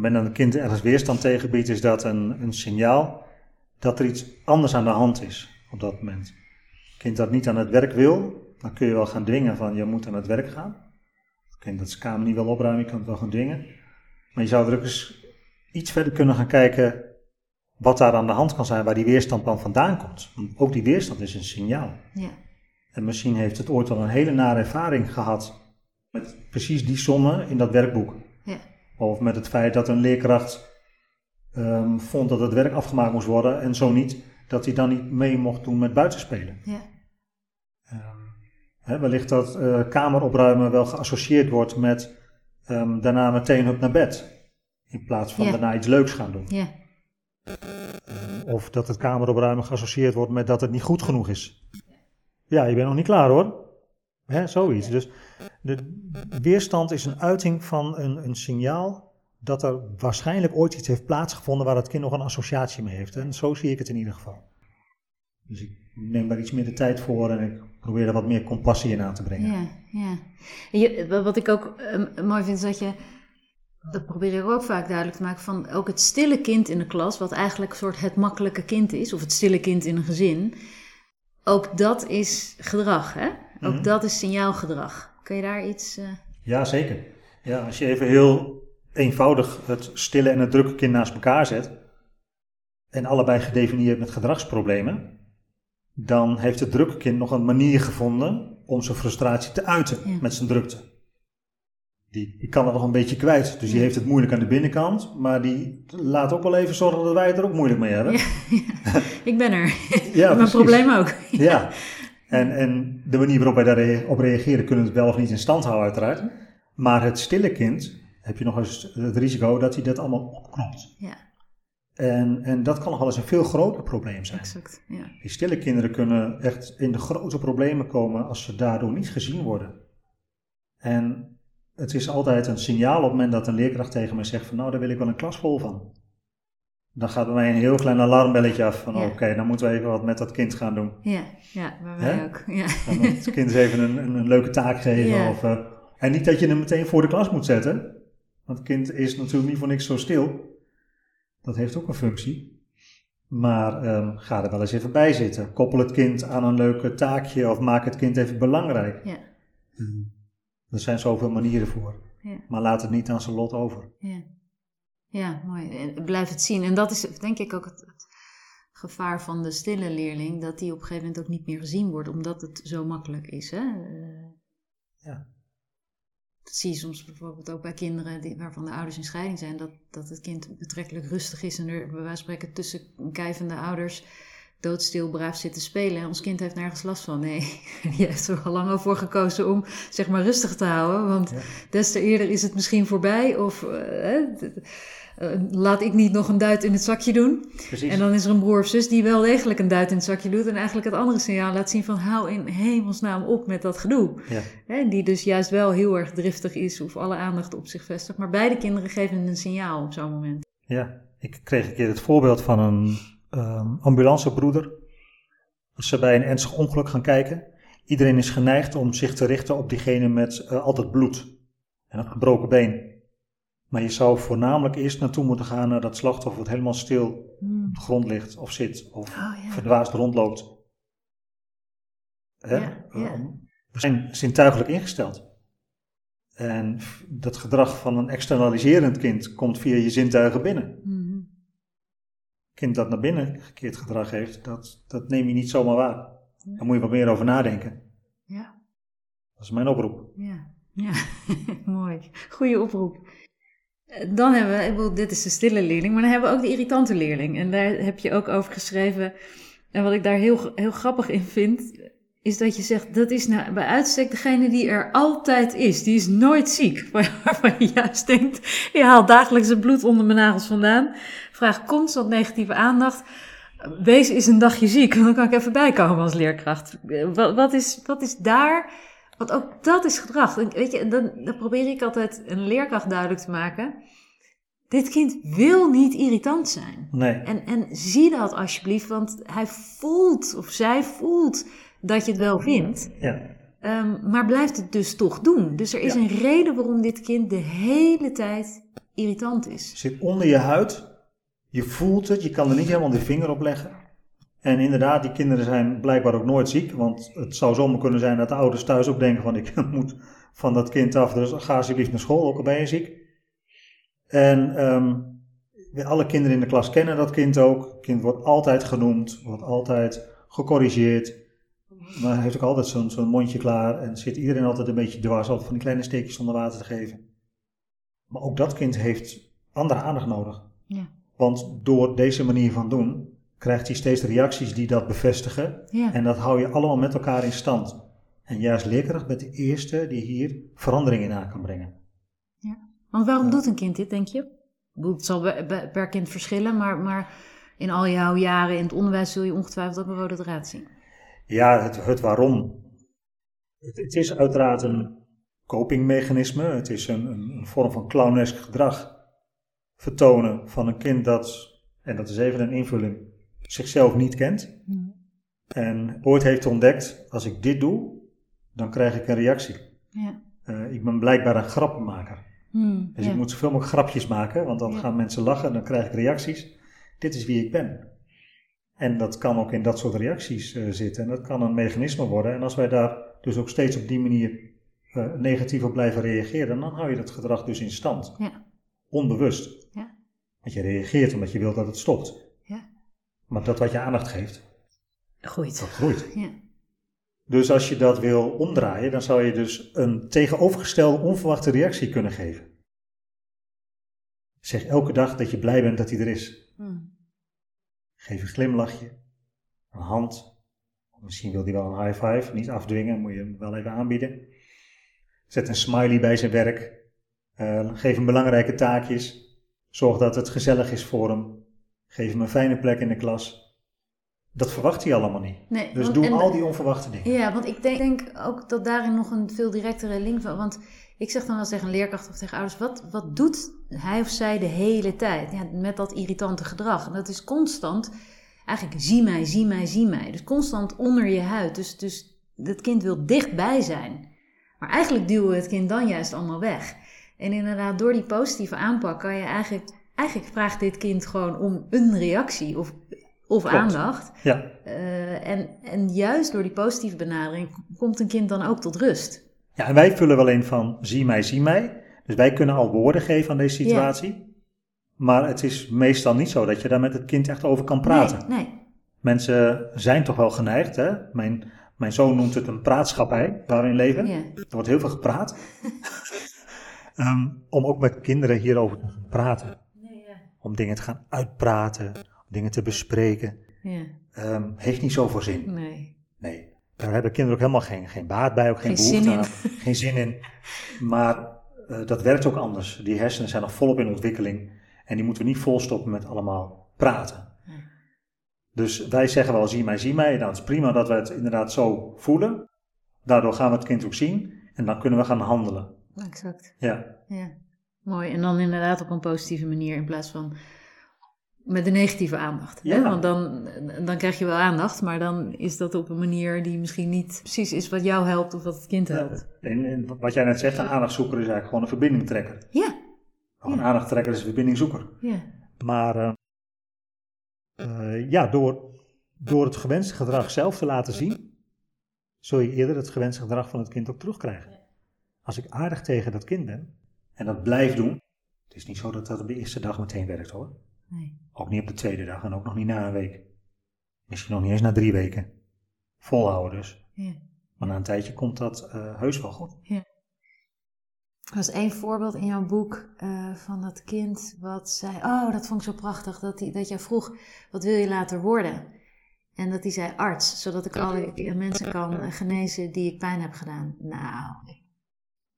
[SPEAKER 2] Wanneer een kind ergens weerstand tegen biedt, is dat een, een signaal dat er iets anders aan de hand is op dat moment. Een kind dat niet aan het werk wil, dan kun je wel gaan dwingen van je moet aan het werk gaan. Een kind dat zijn kamer niet wil opruimen, je kan het wel gaan dwingen. Maar je zou er ook eens iets verder kunnen gaan kijken wat daar aan de hand kan zijn, waar die weerstand dan vandaan komt. Want ook die weerstand is een signaal.
[SPEAKER 1] Ja.
[SPEAKER 2] En misschien heeft het ooit al een hele nare ervaring gehad met precies die sommen in dat werkboek.
[SPEAKER 1] Ja.
[SPEAKER 2] Of met het feit dat een leerkracht ehm, vond dat het werk afgemaakt moest worden en zo niet, dat hij dan niet mee mocht doen met buitenspelen.
[SPEAKER 1] Ja.
[SPEAKER 2] Ehm, wellicht dat eh, kameropruimen wel geassocieerd wordt met ehm, daarna meteen op naar bed. In plaats van
[SPEAKER 1] Ja.
[SPEAKER 2] daarna iets leuks gaan doen.
[SPEAKER 1] Ja.
[SPEAKER 2] Of dat het kameropruimen geassocieerd wordt met dat het niet goed genoeg is. Ja, je bent nog niet klaar hoor. Zoiets. Dus de weerstand is een uiting van een, een signaal dat er waarschijnlijk ooit iets heeft plaatsgevonden waar het kind nog een associatie mee heeft. En zo zie ik het in ieder geval. Dus ik neem daar iets meer de tijd voor en ik probeer er wat meer compassie in aan te brengen.
[SPEAKER 1] Ja, ja. Je, wat ik ook uh, mooi vind is dat je, dat probeer ik ook vaak duidelijk te maken, van ook het stille kind in de klas, wat eigenlijk een soort het makkelijke kind is, of het stille kind in een gezin, ook dat is gedrag, hè? Ook
[SPEAKER 2] Mhm.
[SPEAKER 1] dat is signaalgedrag. Kun je daar iets... Uh...
[SPEAKER 2] Ja, zeker. Ja, als je even heel eenvoudig het stille en het drukke kind naast elkaar zet, en allebei gedefinieerd met gedragsproblemen, dan heeft het drukke kind nog een manier gevonden om zijn frustratie te uiten
[SPEAKER 1] Ja.
[SPEAKER 2] met zijn drukte. Die, die kan het nog een beetje kwijt, dus die heeft het moeilijk aan de binnenkant, maar die laat ook wel even zorgen dat wij het er ook moeilijk mee hebben.
[SPEAKER 1] Ja, ja. Ik ben er.
[SPEAKER 2] Ja,
[SPEAKER 1] Mijn probleem ook.
[SPEAKER 2] Ja, en, en de manier waarop wij daarop reageren kunnen we het wel of niet in stand houden uiteraard. Maar het stille kind heb je nog eens het risico dat hij dat allemaal opknopt.
[SPEAKER 1] Ja,
[SPEAKER 2] En, en dat kan nog wel eens een veel groter probleem zijn.
[SPEAKER 1] exact. Ja.
[SPEAKER 2] Die stille kinderen kunnen echt in de grote problemen komen als ze daardoor niet gezien worden. En het is altijd een signaal op het moment dat een leerkracht tegen mij zegt van nou daar wil ik wel een klas vol van. Dan gaat bij mij een heel klein alarmbelletje af van
[SPEAKER 1] Ja.
[SPEAKER 2] oké, dan moeten we even wat met dat kind gaan doen.
[SPEAKER 1] Ja, ja, bij mij
[SPEAKER 2] Hè?
[SPEAKER 1] ook. Ja.
[SPEAKER 2] Dan moet het kind eens even een, een, een leuke taak geven.
[SPEAKER 1] Ja.
[SPEAKER 2] Of, eh, en niet dat je hem meteen voor de klas moet zetten. Want het kind is natuurlijk niet voor niks zo stil. Dat heeft ook een functie. Maar ehm, ga er wel eens even bij zitten. Koppel het kind aan een leuke taakje of maak het kind even belangrijk.
[SPEAKER 1] Ja.
[SPEAKER 2] Er zijn zoveel manieren voor.
[SPEAKER 1] Ja.
[SPEAKER 2] Maar laat het niet aan zijn lot over.
[SPEAKER 1] Ja. Ja, mooi. Blijf het zien. En dat is denk ik ook het, gevaar van de stille leerling, dat die op een gegeven moment ook niet meer gezien wordt, omdat het zo makkelijk is. Hè?
[SPEAKER 2] Ja.
[SPEAKER 1] Dat zie je soms bijvoorbeeld ook bij kinderen die, waarvan de ouders in scheiding zijn, dat, dat het kind betrekkelijk rustig is en er bij wijze van spreken tussen kijvende ouders doodstil braaf zit te spelen. En ons kind heeft nergens last van. Nee, je heeft er al lang al voor gekozen om zeg maar rustig te houden. Want
[SPEAKER 2] Ja.
[SPEAKER 1] des te eerder is het misschien voorbij. Of eh, eh, laat ik niet nog een duit in het zakje doen.
[SPEAKER 2] Precies.
[SPEAKER 1] En dan is er een broer of zus die wel degelijk een duit in het zakje doet. En eigenlijk het andere signaal laat zien van hou in hemelsnaam op met dat gedoe.
[SPEAKER 2] Ja.
[SPEAKER 1] Hè, die dus juist wel heel erg driftig is of alle aandacht op zich vestigt. Maar beide kinderen geven een signaal op zo'n moment.
[SPEAKER 2] Ja, ik kreeg een keer het voorbeeld van een ehm, ambulancebroeder. Als ze bij een ernstig ongeluk gaan kijken, iedereen is geneigd om zich te richten op diegene met eh, altijd bloed en een gebroken been. Maar je zou voornamelijk eerst naartoe moeten gaan naar dat slachtoffer wat helemaal stil op de grond ligt of zit of
[SPEAKER 1] Oh ja.
[SPEAKER 2] verdwaasd rondloopt. Hè?
[SPEAKER 1] Ja, ja.
[SPEAKER 2] Eh, We zijn zintuigelijk ingesteld. En dat gedrag van een externaliserend kind komt via je zintuigen binnen
[SPEAKER 1] Mhm.
[SPEAKER 2] kind dat naar binnen gekeerd gedrag heeft, dat, dat neem je niet zomaar waar. Daar moet je wat meer over nadenken.
[SPEAKER 1] Ja,
[SPEAKER 2] Dat is mijn oproep.
[SPEAKER 1] ja, ja. mooi. Goeie oproep. Dan hebben we, ik bedoel, dit is de stille leerling, maar dan hebben we ook de irritante leerling. En daar heb je ook over geschreven. En wat ik daar heel, heel grappig in vind, is dat je zegt, dat is nou bij uitstek degene die er altijd is. Die is nooit ziek. Waarvan je juist denkt, je haalt dagelijks het bloed onder mijn nagels vandaan. Vraag constant negatieve aandacht. Wees eens een dagje ziek, dan kan ik even bijkomen als leerkracht. Wat, wat, is, wat is daar... Want ook dat is gedrag. En Weet je, dan, dan probeer ik altijd een leerkracht duidelijk te maken. Dit kind wil niet irritant zijn.
[SPEAKER 2] Nee,
[SPEAKER 1] En, en zie dat alsjeblieft, want hij voelt of zij voelt dat je het wel vindt.
[SPEAKER 2] ja,
[SPEAKER 1] Ehm, maar blijft het dus toch doen. Dus er is
[SPEAKER 2] Ja.
[SPEAKER 1] een reden waarom dit kind de hele tijd irritant is.
[SPEAKER 2] zit onder je huid. Je voelt het, je kan er niet helemaal de vinger op leggen. En inderdaad, die kinderen zijn blijkbaar ook nooit ziek. Want het zou zomaar kunnen zijn dat de ouders thuis ook denken van ik moet van dat kind af. Dus ga alsjeblieft naar school, ook al ben je ziek. En ehm, alle kinderen in de klas kennen dat kind ook. Het kind wordt altijd genoemd, wordt altijd gecorrigeerd. Maar hij heeft ook altijd zo'n zo'n mondje klaar en zit iedereen altijd een beetje dwars, altijd van die kleine steekjes onder water te geven. Maar ook dat kind heeft andere aandacht nodig.
[SPEAKER 1] Ja.
[SPEAKER 2] Want door deze manier van doen, krijgt hij steeds reacties die dat bevestigen.
[SPEAKER 1] Ja.
[SPEAKER 2] En dat hou je allemaal met elkaar in stand. En juist leerkracht bent de eerste die hier verandering in aan kan brengen.
[SPEAKER 1] Want waarom doet een kind dit, denk je? Het zal per kind verschillen, maar, maar in al jouw jaren in het onderwijs zul je ongetwijfeld ook een rode draad zien.
[SPEAKER 2] Ja, het, het waarom. Het, het, is uiteraard een copingmechanisme. Het is een, een vorm van clownesk gedrag vertonen van een kind dat, en dat is even een invulling, zichzelf niet kent. Mm. En ooit heeft ontdekt, als ik dit doe, dan krijg ik een reactie. Ja. Uh, ik ben blijkbaar een grappenmaker. Mm, dus ik moet zoveel mogelijk grapjes maken, want dan gaan mensen lachen en dan krijg ik reacties. Dit is wie ik ben. En dat kan ook in dat soort reacties uh, zitten. En dat kan een mechanisme worden. En als wij daar dus ook steeds op die manier uh, negatief op blijven reageren, dan hou je dat gedrag dus in stand. Ja. Onbewust. Ja. Want je reageert omdat je wilt dat het stopt. Maar dat wat je aandacht geeft,
[SPEAKER 1] groeit.
[SPEAKER 2] Dat groeit. Ja. Dus als je dat wil omdraaien, dan zou je dus een tegenovergestelde onverwachte reactie kunnen geven. Zeg elke dag dat je blij bent dat hij er is. Hmm. Geef een glimlachje, een hand. Misschien wil hij wel een high five, niet afdwingen, moet je hem wel even aanbieden. Zet een smiley bij zijn werk. Uh, geef hem belangrijke taakjes. Zorg dat het gezellig is voor hem. Geef hem een fijne plek in de klas. Dat verwacht hij allemaal niet. Nee, dus doe al die onverwachte dingen.
[SPEAKER 1] Ja, want ik denk, denk, ook dat daarin nog een veel directere link van. Want ik zeg dan wel tegen een leerkracht of tegen ouders: wat, wat doet hij of zij de hele tijd ja, met dat irritante gedrag? En dat is constant, eigenlijk zie mij, zie mij, zie mij. Dus constant onder je huid. Dus, dus het kind wil dichtbij zijn. Maar eigenlijk duwen we het kind dan juist allemaal weg. En inderdaad, door die positieve aanpak kan je eigenlijk. Eigenlijk vraagt dit kind gewoon om een reactie of, of aandacht. Ja. Uh, en, en juist door die positieve benadering komt een kind dan ook tot rust.
[SPEAKER 2] Ja, en wij vullen wel in van zie mij, zie mij. Dus wij kunnen al woorden geven aan deze situatie. Maar het is meestal niet zo dat je daar met het kind echt over kan praten. Nee, nee. Mensen zijn toch wel geneigd, hè? Mijn, mijn zoon noemt het een praatschappij waar we in leven. Ja. Er wordt heel veel gepraat. um, om ook met kinderen hierover te praten. Om dingen te gaan uitpraten, om dingen te bespreken. Ja. Um, heeft niet zoveel zin. Nee. Nee. Daar hebben kinderen ook helemaal geen, geen baat bij, ook geen, geen behoefte aan, geen zin in. Maar uh, dat werkt ook anders. Die hersenen zijn nog volop in ontwikkeling en die moeten we niet volstoppen met allemaal praten. Dus wij zeggen wel, zie mij, zie mij. Nou, het is prima dat we het inderdaad zo voelen. Daardoor gaan we het kind ook zien en dan kunnen we gaan handelen.
[SPEAKER 1] Exact. Ja. ja. Mooi. En dan inderdaad op een positieve manier in plaats van met de negatieve aandacht. Ja. Hè? Want dan, dan krijg je wel aandacht, maar dan is dat op een manier die misschien niet precies is wat jou helpt of wat het kind helpt.
[SPEAKER 2] en, wat jij net zegt, een aandachtzoeker is eigenlijk gewoon een verbindingtrekker. Ja. Een aandachttrekker is een verbindingzoeker. Ja. Maar uh, uh, ja, door, door het gewenste gedrag zelf te laten zien, zul je eerder het gewenste gedrag van het kind ook terugkrijgen. Als ik aardig tegen dat kind ben en dat blijf doen, het is niet zo dat dat op de eerste dag meteen werkt hoor. Nee. Ook niet op de tweede dag en ook nog niet na een week. Misschien nog niet eens na drie weken. Volhouden dus. Ja. Maar na een tijdje komt dat uh, heus wel goed. Ja.
[SPEAKER 1] Er was één voorbeeld in jouw boek uh, van dat kind wat zei... Oh, dat vond ik zo prachtig. Dat, die, dat jij vroeg, wat wil je later worden? En dat hij zei arts, zodat ik alle mensen kan genezen die ik pijn heb gedaan. Nou,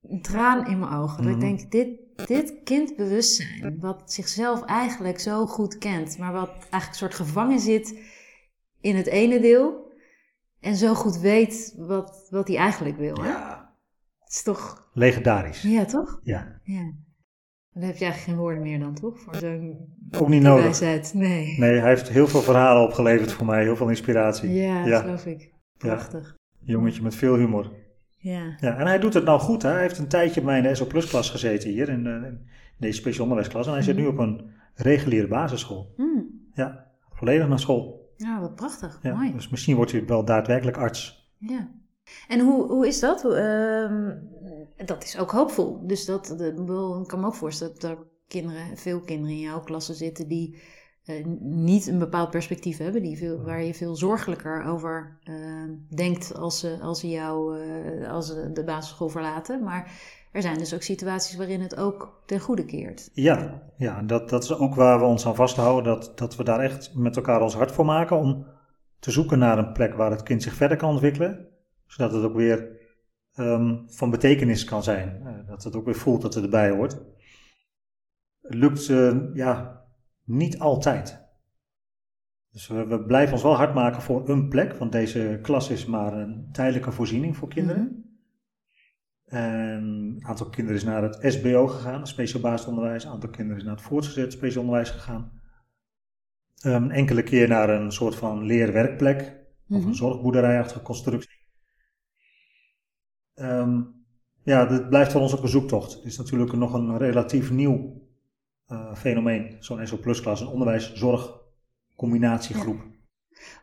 [SPEAKER 1] een traan in mijn ogen. Dat ik mhm. denk, dit, dit kindbewustzijn, wat zichzelf eigenlijk zo goed kent, maar wat eigenlijk een soort gevangen zit in het ene deel en zo goed weet wat, wat hij eigenlijk wil. Hè? Ja. Het is toch...
[SPEAKER 2] Legendarisch.
[SPEAKER 1] Ja, toch? Ja. ja. Dan heb je eigenlijk geen woorden meer dan, toch? Voor zo'n
[SPEAKER 2] Ook niet nodig.
[SPEAKER 1] Wijsheid. Nee.
[SPEAKER 2] Nee, hij heeft heel veel verhalen opgeleverd voor mij, heel veel inspiratie.
[SPEAKER 1] Ja, ja. geloof ik. Prachtig.
[SPEAKER 2] Jongetje met veel humor. Ja. ja. En hij doet het nou goed. Hè? Hij heeft een tijdje bij de SO Plus klas gezeten hier, in, in deze speciaal onderwijsklas. En hij zit nu mhm. op een reguliere basisschool. Mm. Ja, volledig naar school.
[SPEAKER 1] Ja, wat prachtig. Ja, Mooi.
[SPEAKER 2] Dus misschien wordt hij wel daadwerkelijk arts.
[SPEAKER 1] Ja. En hoe, hoe is dat? Uh, dat is ook hoopvol. Dus dat, dat, ik kan me ook voorstellen dat er kinderen, veel kinderen in jouw klasse zitten die uh, niet een bepaald perspectief hebben, die veel, waar je veel zorgelijker over uh, denkt als ze, als ze jou uh, als ze de basisschool verlaten. Maar er zijn dus ook situaties waarin het ook ten goede keert.
[SPEAKER 2] Ja, ja dat, dat is ook waar we ons aan vasthouden, dat, dat we daar echt met elkaar ons hart voor maken om te zoeken naar een plek waar het kind zich verder kan ontwikkelen, zodat het ook weer um, van betekenis kan zijn, dat het ook weer voelt dat het erbij hoort. Lukt, ja, niet altijd. Dus we, we blijven ons wel hard maken voor een plek, want deze klas is maar een tijdelijke voorziening voor kinderen.
[SPEAKER 1] Mhm.
[SPEAKER 2] En een aantal kinderen is naar het SBO gegaan, speciaal basisonderwijs. Een aantal kinderen is naar het voortgezet speciaal onderwijs gegaan. Een enkele keer naar een soort van leerwerkplek of
[SPEAKER 1] Mhm.
[SPEAKER 2] een zorgboerderijachtige constructie. Ehm, ja, dit blijft voor ons ook een zoektocht. Het is natuurlijk nog een relatief nieuw eh, fenomeen, zo'n SO Plus klas, een onderwijs-zorg-combinatiegroep.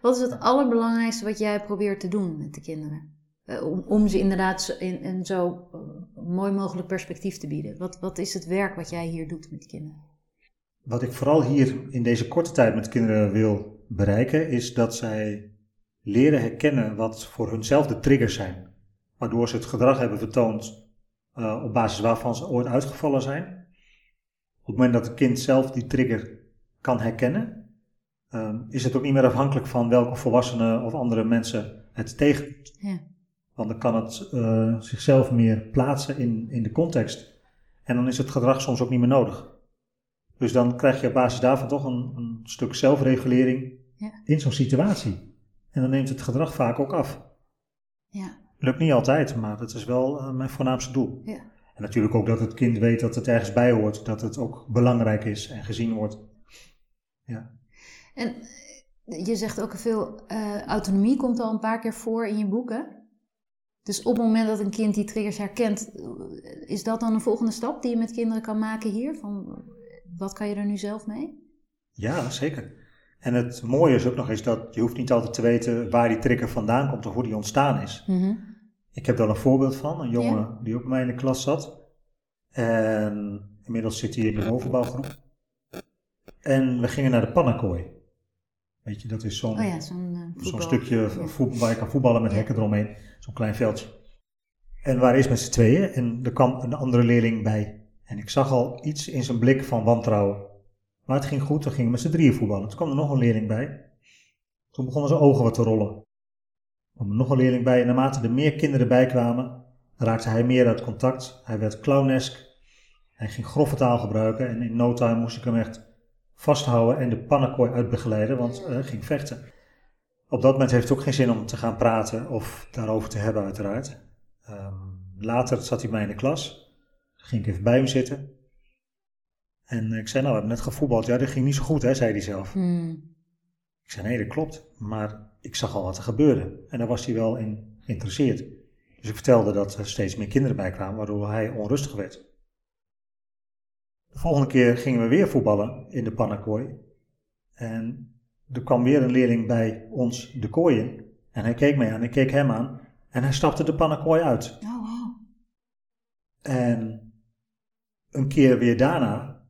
[SPEAKER 1] Wat is het allerbelangrijkste wat jij probeert te doen met de kinderen? Eh, om, om ze inderdaad in een zo eh, mooi mogelijk perspectief te bieden. Wat, wat is het werk wat jij hier doet met de kinderen?
[SPEAKER 2] Wat ik vooral hier in deze korte tijd met kinderen wil bereiken, is dat zij leren herkennen wat voor hunzelf de triggers zijn. Waardoor ze het gedrag hebben vertoond op basis waarvan ze ooit uitgevallen zijn. Op het moment dat het kind zelf die trigger kan herkennen, eh, is het ook niet meer afhankelijk van welke volwassenen of andere mensen het tegen.
[SPEAKER 1] Ja.
[SPEAKER 2] Want dan kan het eh, zichzelf meer plaatsen in, in de context. En dan is het gedrag soms ook niet meer nodig. Dus dan krijg je op basis daarvan toch een, een stuk zelfregulering
[SPEAKER 1] Ja.
[SPEAKER 2] in zo'n situatie. En dan neemt het gedrag vaak ook af.
[SPEAKER 1] Ja,
[SPEAKER 2] Lukt niet altijd, maar dat is wel eh, mijn voornaamste doel.
[SPEAKER 1] ja.
[SPEAKER 2] En natuurlijk ook dat het kind weet dat het ergens bij hoort, dat het ook belangrijk is en gezien wordt. Ja,
[SPEAKER 1] En je zegt ook veel, eh, autonomie komt al een paar keer voor in je boeken. Dus op het moment dat een kind die triggers herkent, is dat dan een volgende stap die je met kinderen kan maken hier? Van, wat kan je er nu zelf mee?
[SPEAKER 2] ja zeker. En het mooie is ook nog eens dat je hoeft niet altijd te weten waar die trigger vandaan komt of hoe die ontstaan is.
[SPEAKER 1] Mhm.
[SPEAKER 2] Ik heb daar een voorbeeld van, een jongen
[SPEAKER 1] Ja.
[SPEAKER 2] die ook bij mij in de klas zat. En inmiddels zit hij in de bovenbouwgroep. En we gingen naar de pannenkooi. Weet je, dat is zo'n
[SPEAKER 1] Oh ja, zo'n eh,
[SPEAKER 2] zo'n stukje
[SPEAKER 1] Ja.
[SPEAKER 2] voetbal, waar je kan voetballen met hekken eromheen. Zo'n klein veldje. En we waren eerst met z'n tweeën en er kwam een andere leerling bij. En ik zag al iets in zijn blik van wantrouwen. Maar het ging goed, we gingen met z'n drieën voetballen. Toen kwam er nog een leerling bij. Toen begonnen zijn ogen wat te rollen. Kwam er nog een leerling bij en naarmate er meer kinderen bij kwamen, raakte hij meer uit contact. Hij werd clownesk. Hij ging grove taal gebruiken en in no time moest ik hem echt vasthouden en de pannenkooi uitbegeleiden, want eh, hij ging vechten. Op dat moment heeft het ook geen zin om te gaan praten of daarover te hebben, uiteraard. Ehm, later zat hij bij mij in de klas. Ging ik even bij hem zitten. En ik zei, nou, we hebben net gevoetbald. Ja, dat ging niet zo goed, hè, zei hij zelf.
[SPEAKER 1] Hmm.
[SPEAKER 2] Ik zei, nee, dat klopt. Maar ik zag al wat er gebeurde. En daar was hij wel in geïnteresseerd. Dus ik vertelde dat er steeds meer kinderen bij kwamen, waardoor hij onrustig werd. De volgende keer gingen we weer voetballen in de pannenkooi. En er kwam weer een leerling bij ons de kooi in. En hij keek mij aan, ik keek hem aan. En hij stapte de pannenkooi uit.
[SPEAKER 1] Oh, wow.
[SPEAKER 2] En een keer weer daarna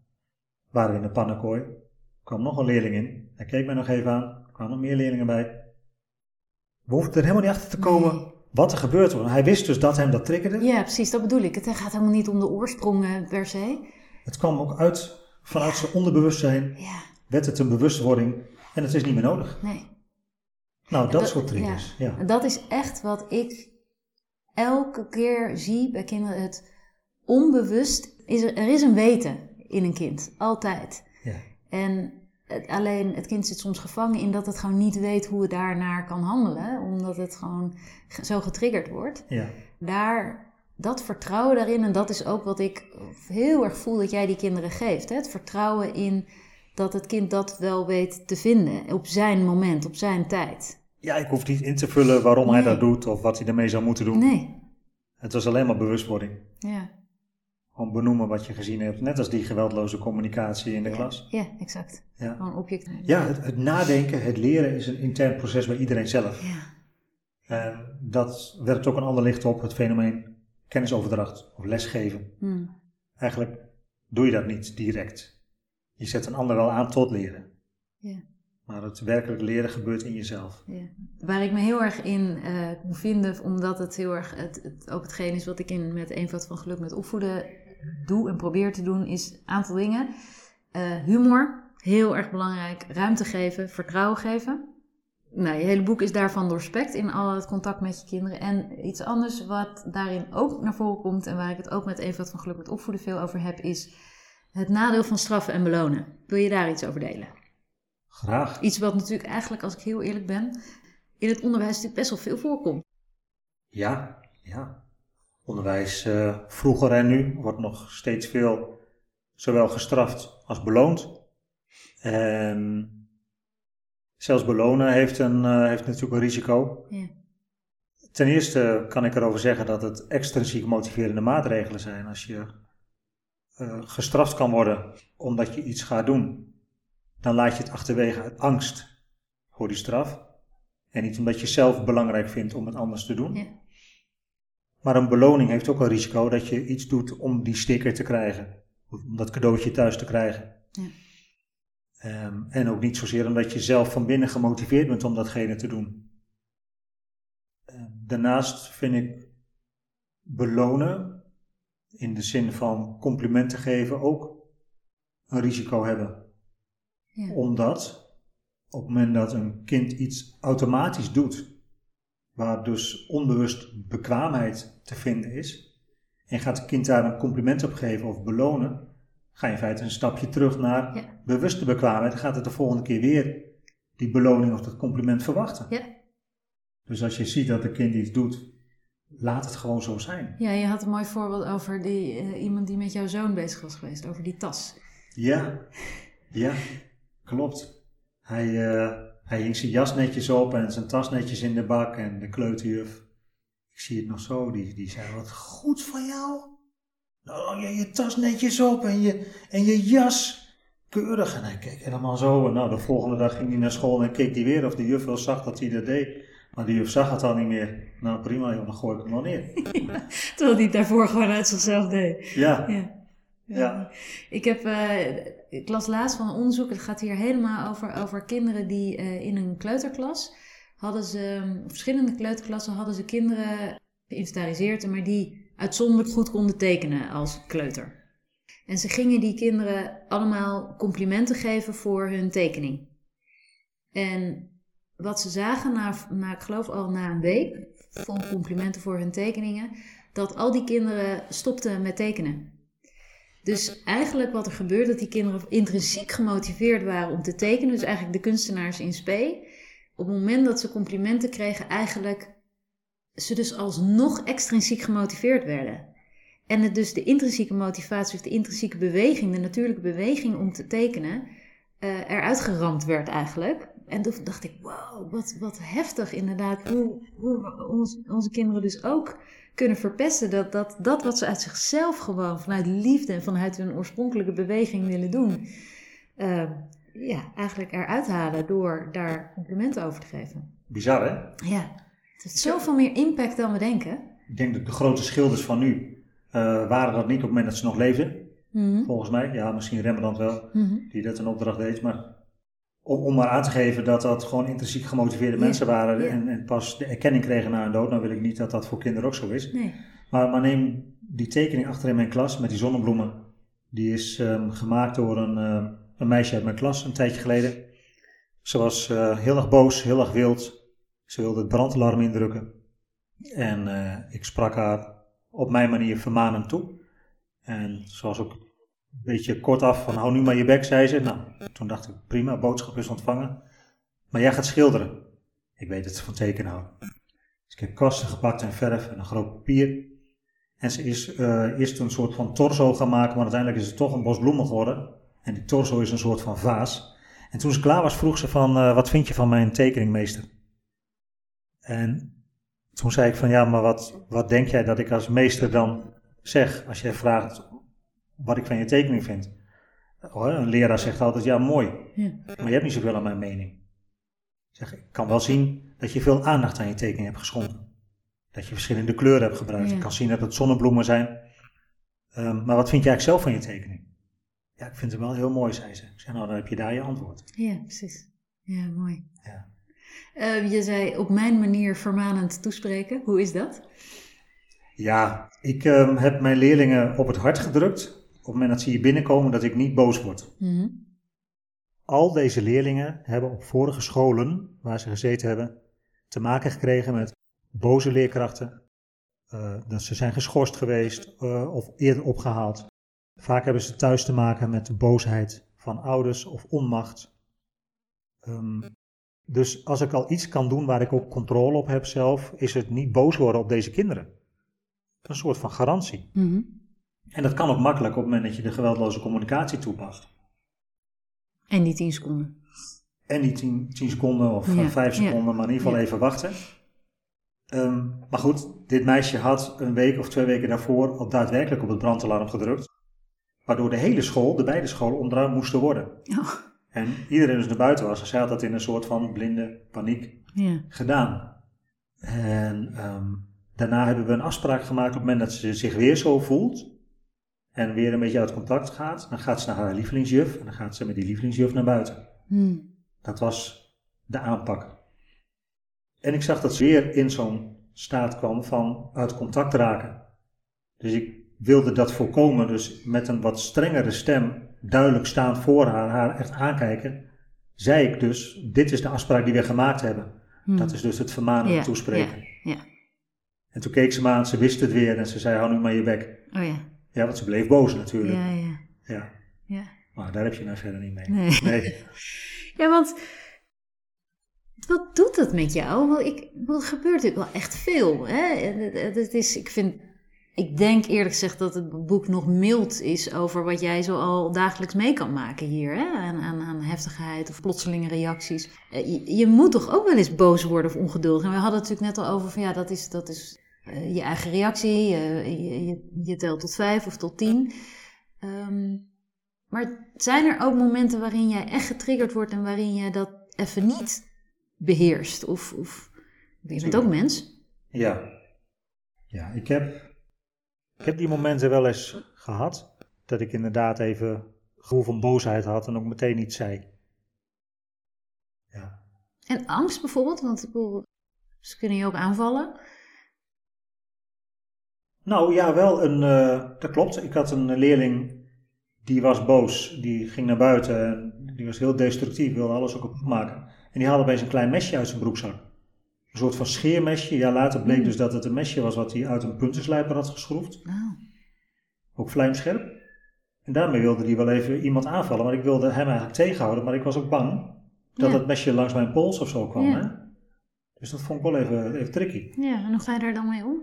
[SPEAKER 2] waren we in de pannenkooi. kwam nog een leerling in. Hij keek mij nog even aan. Er kwamen nog meer leerlingen bij. We hoefden er helemaal niet achter te komen
[SPEAKER 1] Nee.
[SPEAKER 2] wat er gebeurd was. Hij wist dus dat hem dat triggerde.
[SPEAKER 1] Ja, precies, dat bedoel ik. Het gaat helemaal niet om de oorsprong per se.
[SPEAKER 2] Het kwam ook uit vanuit zijn onderbewustzijn.
[SPEAKER 1] Ja,
[SPEAKER 2] Werd het een bewustwording. En het is niet meer nodig.
[SPEAKER 1] nee.
[SPEAKER 2] Nou, dat,
[SPEAKER 1] Dat-
[SPEAKER 2] soort triggers. Ja.
[SPEAKER 1] En Dat is echt wat ik elke keer zie bij kinderen. Het onbewust is er, er is een weten in een kind, altijd.
[SPEAKER 2] Ja.
[SPEAKER 1] En het, alleen het kind zit soms gevangen in dat het gewoon niet weet hoe het daarnaar kan handelen, omdat het gewoon ge- zo getriggerd wordt.
[SPEAKER 2] Ja.
[SPEAKER 1] Daar, dat vertrouwen daarin, en dat is ook wat ik heel erg voel dat jij die kinderen geeft. Hè? Het vertrouwen in dat het kind dat wel weet te vinden op zijn moment, op zijn tijd.
[SPEAKER 2] ja, ik hoef niet in te vullen waarom hij dat doet of wat hij ermee zou moeten doen.
[SPEAKER 1] Nee,
[SPEAKER 2] Het was alleen maar bewustwording.
[SPEAKER 1] ja.
[SPEAKER 2] Gewoon benoemen wat je gezien hebt. Net als die geweldloze communicatie in de
[SPEAKER 1] Ja,
[SPEAKER 2] klas.
[SPEAKER 1] Ja, exact.
[SPEAKER 2] Ja.
[SPEAKER 1] Gewoon object.
[SPEAKER 2] Ja, het, het nadenken, het leren is een intern proces bij iedereen zelf.
[SPEAKER 1] Ja,
[SPEAKER 2] En dat werpt ook een ander licht op, het fenomeen kennisoverdracht of lesgeven.
[SPEAKER 1] hm.
[SPEAKER 2] Eigenlijk doe je dat niet direct. Je zet een ander wel aan tot leren.
[SPEAKER 1] Ja.
[SPEAKER 2] Maar het werkelijk leren gebeurt in jezelf.
[SPEAKER 1] Ja. Waar ik me heel erg in eh kon vinden, omdat het heel erg het, het, ook hetgeen is wat ik in met eenvoud van geluk met opvoeden doe en probeer te doen, is een aantal dingen. Eh, humor, heel erg belangrijk. Ruimte geven, vertrouwen geven. Nou, je hele boek is daarvan doorspekt in al het contact met je kinderen. En iets anders wat daarin ook naar voren komt en waar ik het ook met eenvoud van geluk met opvoeden veel over heb, is het nadeel van straffen en belonen. Wil je daar iets over delen?
[SPEAKER 2] Graag.
[SPEAKER 1] Iets wat natuurlijk eigenlijk, als ik heel eerlijk ben, in het onderwijs natuurlijk best wel veel voorkomt.
[SPEAKER 2] Ja, ja. Onderwijs uh, vroeger en nu wordt nog steeds veel zowel gestraft als beloond. En zelfs belonen heeft, een, uh, heeft natuurlijk een risico.
[SPEAKER 1] Ja.
[SPEAKER 2] Ten eerste kan ik erover zeggen dat het extrinsiek motiverende maatregelen zijn. Als je uh, gestraft kan worden omdat je iets gaat doen, dan laat je het achterwege uit angst voor die straf. En niet omdat je zelf belangrijk vindt om het anders te doen.
[SPEAKER 1] Ja.
[SPEAKER 2] Maar een beloning heeft ook een risico dat je iets doet om die sticker te krijgen. Of om dat cadeautje thuis te krijgen.
[SPEAKER 1] Ja.
[SPEAKER 2] Um, en ook niet zozeer omdat je zelf van binnen gemotiveerd bent om datgene te doen. Uh, daarnaast vind ik belonen, in de zin van complimenten geven, ook een risico hebben.
[SPEAKER 1] Ja.
[SPEAKER 2] Omdat op het moment dat een kind iets automatisch doet, waar dus onbewust bekwaamheid te vinden is, en gaat het kind daar een compliment op geven of belonen, ga je in feite een stapje terug naar
[SPEAKER 1] Ja.
[SPEAKER 2] bewuste bekwaamheid. Dan gaat het de volgende keer weer die beloning of dat compliment verwachten.
[SPEAKER 1] Ja.
[SPEAKER 2] Dus als je ziet dat een kind iets doet, laat het gewoon zo zijn.
[SPEAKER 1] Ja, je had een mooi voorbeeld over die, eh, iemand die met jouw zoon bezig was geweest, over die tas.
[SPEAKER 2] Ja, ja, klopt. Hij, eh, hij hing zijn jas netjes op en zijn tas netjes in de bak en de kleuterjuf. Ik zie het nog zo, die, die zei, wat goed van jou. Nou, je, je tas netjes op en je, en je jas keurig. En hij keek helemaal zo. En nou, de volgende dag ging hij naar school en keek hij weer of de juf wel zag dat hij dat deed. Maar de juf zag het al niet meer. Nou prima, joh, dan gooi ik hem wel neer.
[SPEAKER 1] Terwijl hij het daarvoor gewoon uit zichzelf deed.
[SPEAKER 2] Ja,
[SPEAKER 1] Ja.
[SPEAKER 2] Ja.
[SPEAKER 1] Ik, heb, eh, ik las laatst van een onderzoek, het gaat hier helemaal over, over kinderen die eh, in een kleuterklas hadden ze, op verschillende kleuterklassen hadden ze kinderen geïnventariseerd, maar die uitzonderlijk goed konden tekenen als kleuter. En ze gingen die kinderen allemaal complimenten geven voor hun tekening. En wat ze zagen, na, na, ik geloof al na een week, van complimenten voor hun tekeningen, dat al die kinderen stopten met tekenen. Dus eigenlijk wat er gebeurde, dat die kinderen intrinsiek gemotiveerd waren om te tekenen. Dus eigenlijk de kunstenaars in spe. Op het moment dat ze complimenten kregen, eigenlijk ze dus alsnog extrinsiek gemotiveerd werden. En het dus de intrinsieke motivatie of de intrinsieke beweging, de natuurlijke beweging om te tekenen, uh, eruit geramd werd eigenlijk. En toen dacht ik, wow, wat, wat heftig inderdaad, hoe, hoe ons, onze kinderen dus ook kunnen verpesten. Dat, dat dat wat ze uit zichzelf gewoon vanuit liefde en vanuit hun oorspronkelijke beweging willen doen, uh, ja, eigenlijk eruit halen door daar complimenten over te geven.
[SPEAKER 2] bizar hè?
[SPEAKER 1] Ja, het heeft zoveel meer impact dan we denken.
[SPEAKER 2] Ik denk dat de grote schilders van nu uh, waren dat niet op het moment dat ze nog leefden.
[SPEAKER 1] Mhm.
[SPEAKER 2] Volgens mij, ja, misschien Rembrandt wel,
[SPEAKER 1] Mhm.
[SPEAKER 2] die dat een opdracht deed. Maar om, om maar aan te geven dat dat gewoon intrinsiek gemotiveerde mensen waren en, en pas de erkenning kregen na hun dood. Nou wil ik niet dat dat voor kinderen ook zo is.
[SPEAKER 1] Nee.
[SPEAKER 2] Maar, maar neem die tekening achter in mijn klas met die zonnebloemen. Die is ehm, gemaakt door een, eh, een meisje uit mijn klas een tijdje geleden. Ze was eh, heel erg boos, heel erg wild. Ze wilde het brandalarm indrukken. En eh, ik sprak haar op mijn manier vermanend toe. En ze was ook een beetje kortaf van hou nu maar je bek, zei ze. Nou, toen dacht ik prima, boodschap is ontvangen. Maar jij gaat schilderen. Ik weet ze van tekenen houdt. Dus ik heb kwasten gepakt en verf en een groot papier. En ze is eh, eerst een soort van torso gaan maken, maar uiteindelijk is het toch een bos bloemen geworden. En die torso is een soort van vaas. En toen ze klaar was, vroeg ze van, eh, wat vind je van mijn tekening, meester? En toen zei ik van, ja, maar wat, wat denk jij dat ik als meester dan zeg, als jij vraagt wat ik van je tekening vind? Een leraar zegt altijd, ja, mooi,
[SPEAKER 1] Ja.
[SPEAKER 2] maar je hebt niet zoveel aan mijn mening. Ik zeg, ik kan wel zien dat je veel aandacht aan je tekening hebt geschonken. Dat je verschillende kleuren hebt gebruikt.
[SPEAKER 1] Ja.
[SPEAKER 2] Ik kan zien dat het zonnebloemen zijn. Ehm, maar wat vind jij eigenlijk zelf van je tekening? Ja, ik vind het wel heel mooi, zei ze. Ik zei, nou, dan heb je daar je antwoord.
[SPEAKER 1] Ja, precies. Ja, mooi.
[SPEAKER 2] Ja.
[SPEAKER 1] Eh, je zei op mijn manier vermanend toespreken. Hoe is dat?
[SPEAKER 2] Ja, ik ehm, heb mijn leerlingen op het hart gedrukt. Op het moment dat ze hier binnenkomen, dat ik niet boos word.
[SPEAKER 1] Mhm.
[SPEAKER 2] Al deze leerlingen hebben op vorige scholen waar ze gezeten hebben te maken gekregen met boze leerkrachten. eh, dat ze zijn geschorst geweest eh, of eerder opgehaald. Vaak hebben ze thuis te maken met de boosheid van ouders of onmacht. Ehm, dus als ik al iets kan doen waar ik ook controle op heb zelf, is het niet boos worden op deze kinderen. Een soort van garantie.
[SPEAKER 1] Mhm.
[SPEAKER 2] En dat kan ook makkelijk op het moment dat je de geweldloze communicatie toepast.
[SPEAKER 1] En die tien seconden.
[SPEAKER 2] En die 10, 10 seconden of
[SPEAKER 1] Ja,
[SPEAKER 2] eh, 5
[SPEAKER 1] ja.
[SPEAKER 2] seconden, maar in ieder geval
[SPEAKER 1] Ja.
[SPEAKER 2] even wachten. Ehm, maar goed, dit meisje had een week of twee weken daarvoor al daadwerkelijk op het brandalarm gedrukt. Waardoor de hele school, de beide scholen, onderuit moesten worden.
[SPEAKER 1] Oh,
[SPEAKER 2] En iedereen dus naar buiten was. En zij had dat in een soort van blinde paniek
[SPEAKER 1] ja.
[SPEAKER 2] gedaan. En ehm, daarna hebben we een afspraak gemaakt op het moment dat ze zich weer zo voelt. En weer een beetje uit contact gaat. Dan gaat ze naar haar lievelingsjuf. En dan gaat ze met die lievelingsjuf naar buiten.
[SPEAKER 1] Hm.
[SPEAKER 2] Dat was de aanpak. En ik zag dat ze weer in zo'n staat kwam van uit contact raken. Dus ik wilde dat voorkomen. Dus met een wat strengere stem, duidelijk staan voor haar, haar echt aankijken, zei ik dus: Dit is de afspraak die we gemaakt hebben.
[SPEAKER 1] Hm.
[SPEAKER 2] Dat is dus het vermanen en
[SPEAKER 1] Ja,
[SPEAKER 2] toespreken.
[SPEAKER 1] ja, ja.
[SPEAKER 2] En toen keek ze me aan, ze wist het weer en ze zei: Hou nu maar je bek.
[SPEAKER 1] Oh ja.
[SPEAKER 2] Ja, want ze bleef boos natuurlijk.
[SPEAKER 1] Ja, ja.
[SPEAKER 2] Ja.
[SPEAKER 1] ja.
[SPEAKER 2] Maar daar heb je nou verder niet mee.
[SPEAKER 1] Nee.
[SPEAKER 2] Nee.
[SPEAKER 1] Ja, want wat doet dat met jou? Want ik, wat gebeurt er wel echt veel. Hè? Het- is, ik, vind, ik denk eerlijk gezegd dat het boek nog mild is over wat jij zo al dagelijks mee kan maken hier. Hè? Aan, aan, aan heftigheid of plotselinge reacties. Eh, Je, je moet toch ook wel eens boos worden of ongeduldig. En we hadden het natuurlijk net al over van ja, dat is, dat is je eigen reactie. Je, je, telt tot vijf of tot tien. Ehm, maar zijn er ook momenten waarin jij echt getriggerd wordt en waarin je dat even niet beheerst? Of, of je bent ook mens?
[SPEAKER 2] Ja. Ja, ik heb, ik heb die momenten wel eens gehad. Dat ik inderdaad even gevoel van boosheid had en ook meteen iets zei. Ja.
[SPEAKER 1] En angst bijvoorbeeld, want ik bedoel, ze kunnen je ook aanvallen.
[SPEAKER 2] Nou ja, wel een, eh, dat klopt. Ik had een leerling die was boos. Die ging naar buiten en die was heel destructief, wilde alles ook kapot maken. En die haalde opeens een klein mesje uit zijn broekzak. Een soort van scheermesje. Ja, later bleek dus dat het een mesje was wat hij uit een puntenslijper had geschroefd.
[SPEAKER 1] Nou,
[SPEAKER 2] Ook vlijmscherp. En daarmee wilde hij wel even iemand aanvallen. Maar ik wilde hem eigenlijk tegenhouden. Maar ik was ook bang dat
[SPEAKER 1] Ja.
[SPEAKER 2] het mesje langs mijn pols of zo kwam.
[SPEAKER 1] Ja.
[SPEAKER 2] Hè? Dus dat vond ik wel even, even tricky.
[SPEAKER 1] ja, en hoe ga je daar dan mee om?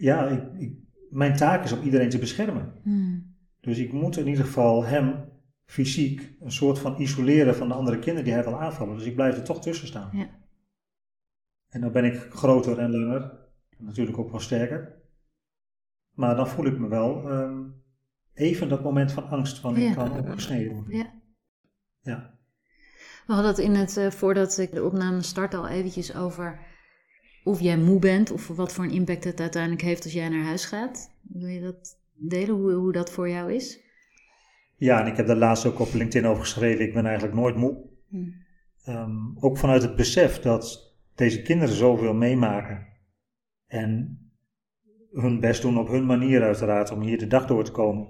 [SPEAKER 2] Ja, ik, ik, mijn taak is om iedereen te beschermen.
[SPEAKER 1] Hmm.
[SPEAKER 2] Dus ik moet in ieder geval hem fysiek een soort van isoleren van de andere kinderen die hij wil aanvallen. Dus ik blijf er toch tussen staan.
[SPEAKER 1] Ja.
[SPEAKER 2] En dan ben ik groter en langer. En natuurlijk ook wel sterker. Maar dan voel ik me wel ehm, even dat moment van angst van
[SPEAKER 1] Ja.
[SPEAKER 2] ik kan opgesneden worden.
[SPEAKER 1] Ja.
[SPEAKER 2] Ja.
[SPEAKER 1] We hadden het in het, eh, voordat ik de opname start al eventjes over of jij moe bent of wat voor een impact het uiteindelijk heeft als jij naar huis gaat. Wil je dat delen, hoe, hoe dat voor jou is?
[SPEAKER 2] ja, en ik heb daar laatst ook op LinkedIn over geschreven. Ik ben eigenlijk nooit moe.
[SPEAKER 1] Hmm.
[SPEAKER 2] Ehm, ook vanuit het besef dat deze kinderen zoveel meemaken. En hun best doen op hun manier uiteraard om hier de dag door te komen.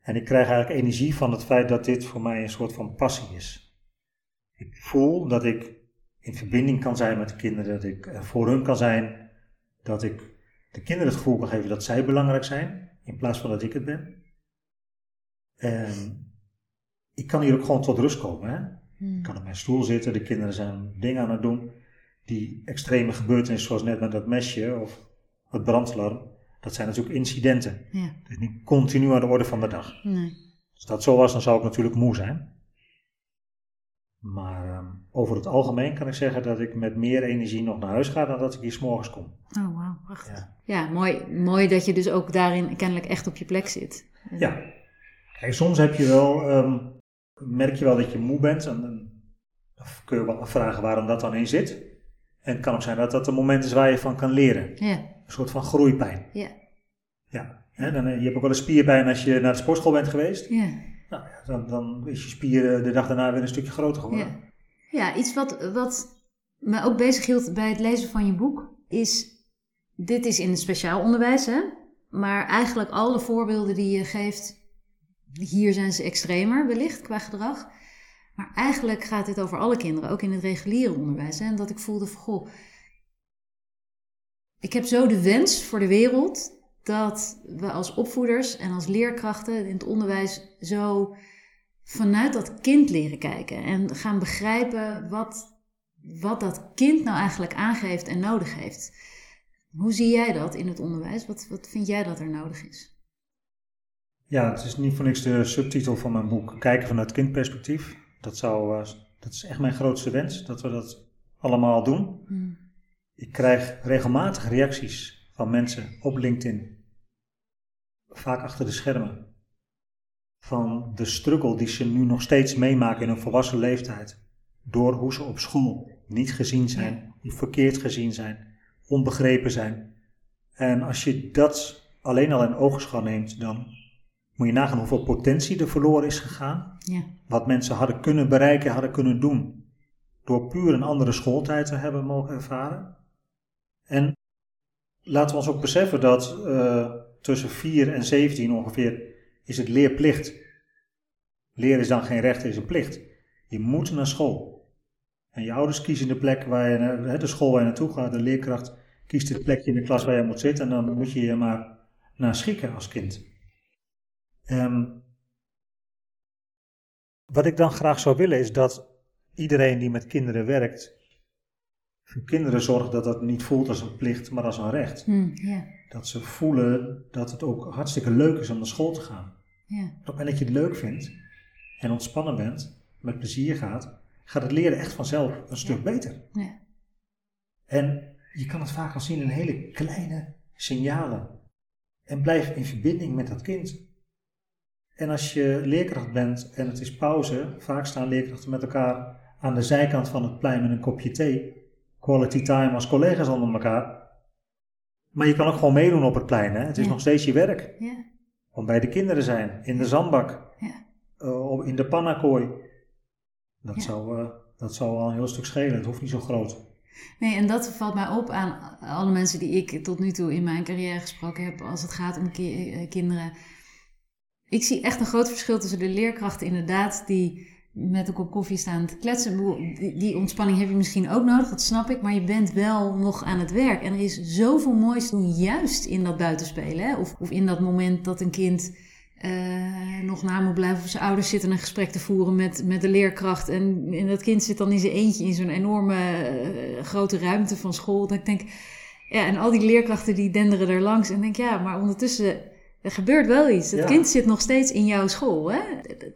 [SPEAKER 2] En ik krijg eigenlijk energie van het feit dat dit voor mij een soort van passie is. Ik voel dat ik in verbinding kan zijn met de kinderen, dat ik er voor hun kan zijn, dat ik de kinderen het gevoel kan geven dat zij belangrijk zijn, in plaats van dat ik het ben. En ik kan hier ook gewoon tot rust komen. Hè?
[SPEAKER 1] Hmm.
[SPEAKER 2] Ik kan op mijn stoel zitten, de kinderen zijn dingen aan het doen. Die extreme gebeurtenissen, zoals net met dat mesje of het brandalarm, dat zijn natuurlijk incidenten.
[SPEAKER 1] Ja,
[SPEAKER 2] Het is niet continu aan de orde van de dag.
[SPEAKER 1] nee.
[SPEAKER 2] Als dat zo was, dan zou ik natuurlijk moe zijn. Maar ehm, over het algemeen kan ik zeggen dat ik met meer energie nog naar huis ga dan dat ik hier 's morgens kom.
[SPEAKER 1] Oh, wauw, prachtig.
[SPEAKER 2] Ja.
[SPEAKER 1] Ja, mooi, mooi dat je dus ook daarin kennelijk echt op je plek zit.
[SPEAKER 2] Ja. Kijk, soms heb je wel, ehm, merk je wel dat je moe bent. En dan kun je wel afvragen waarom dat dan in zit. En het kan ook zijn dat dat een moment is waar je van kan leren.
[SPEAKER 1] Ja,
[SPEAKER 2] Een soort van groeipijn.
[SPEAKER 1] ja,
[SPEAKER 2] Ja. Hè, dan, eh, je hebt ook wel een spierpijn als je naar de sportschool bent geweest.
[SPEAKER 1] ja.
[SPEAKER 2] Nou, ja, dan, dan is je spier eh, de dag daarna weer een stukje groter geworden.
[SPEAKER 1] Ja, ja iets wat, wat me ook bezighield bij het lezen van je boek is... Dit is in het speciaal onderwijs, hè? Maar eigenlijk alle voorbeelden die je geeft... Hier zijn ze extremer, wellicht, qua gedrag. Maar eigenlijk gaat dit over alle kinderen, ook in het reguliere onderwijs. Hè? En dat ik voelde van, goh... Ik heb zo de wens voor de wereld dat we als opvoeders en als leerkrachten in het onderwijs zo vanuit dat kind leren kijken en gaan begrijpen wat, wat dat kind nou eigenlijk aangeeft en nodig heeft. Hoe zie jij dat in het onderwijs? Wat, wat vind jij dat er nodig is?
[SPEAKER 2] Ja, het is niet voor niks de subtitel van mijn boek. Kijken vanuit kindperspectief. Dat, zou, uh, dat is echt mijn grootste wens, dat we dat allemaal doen. Hmm. Ik krijg regelmatig reacties van mensen op LinkedIn. Vaak achter de schermen. Van de struggle die ze nu nog steeds meemaken in hun volwassen leeftijd. Door hoe ze op school niet gezien zijn, ja. verkeerd gezien zijn, onbegrepen zijn. En als je dat alleen al in oogschouw neemt, dan moet je nagaan hoeveel potentie er verloren is gegaan. Ja. Wat mensen hadden kunnen bereiken, hadden kunnen doen. Door puur een andere schooltijd te hebben mogen ervaren. En laten we ons ook beseffen dat uh, tussen 4 en 17 ongeveer is het leerplicht. Leren is dan geen recht, is een plicht. Je moet naar school. En je ouders kiezen de plek waar je, de school waar je naartoe gaat, de leerkracht kiest het plekje in de klas waar je moet zitten en dan moet je je maar naar schikken als kind. Um, wat ik dan graag zou willen is dat iedereen die met kinderen werkt, voor kinderen zorgt dat dat niet voelt als een plicht, maar als een recht. Hmm, Dat ze voelen dat het ook hartstikke leuk is om naar school te gaan. Op het moment dat je het leuk vindt en ontspannen bent, met plezier gaat, gaat het leren echt vanzelf een stuk beter. Ja. En je kan het vaak al zien in hele kleine signalen. En blijf in verbinding met dat kind. En als je leerkracht bent en het is pauze, vaak staan leerkrachten met elkaar aan de zijkant van het plein met een kopje thee. Quality time als collega's onder elkaar. Maar je kan ook gewoon meedoen op het plein. Hè? Het is nog steeds je werk. Ja. Om bij de kinderen zijn, in de zandbak, ja. uh, in de pannakooi. Dat, zou, uh, dat zou al een heel stuk schelen. Het hoeft niet zo groot.
[SPEAKER 1] Nee, en dat valt mij op aan alle mensen die ik tot nu toe in mijn carrière gesproken heb als het gaat om ki eh, kinderen. Ik zie echt een groot verschil tussen de leerkrachten inderdaad die met een kop koffie staan te kletsen. Die, die, ontspanning heb je misschien ook nodig, dat snap ik. Maar je bent wel nog aan het werk. En er is zoveel moois doen juist in dat buitenspelen. Hè? Of, of in dat moment dat een kind uh, nog na moet blijven of zijn ouders zitten een gesprek te voeren met, met de leerkracht. En, en dat kind zit dan in zijn eentje in zo'n enorme uh, grote ruimte van school. Dat ik denk, ja, en al die leerkrachten die denderen er langs. En denk, ja, maar ondertussen, er gebeurt wel iets. Het kind zit nog steeds in jouw school. Hè?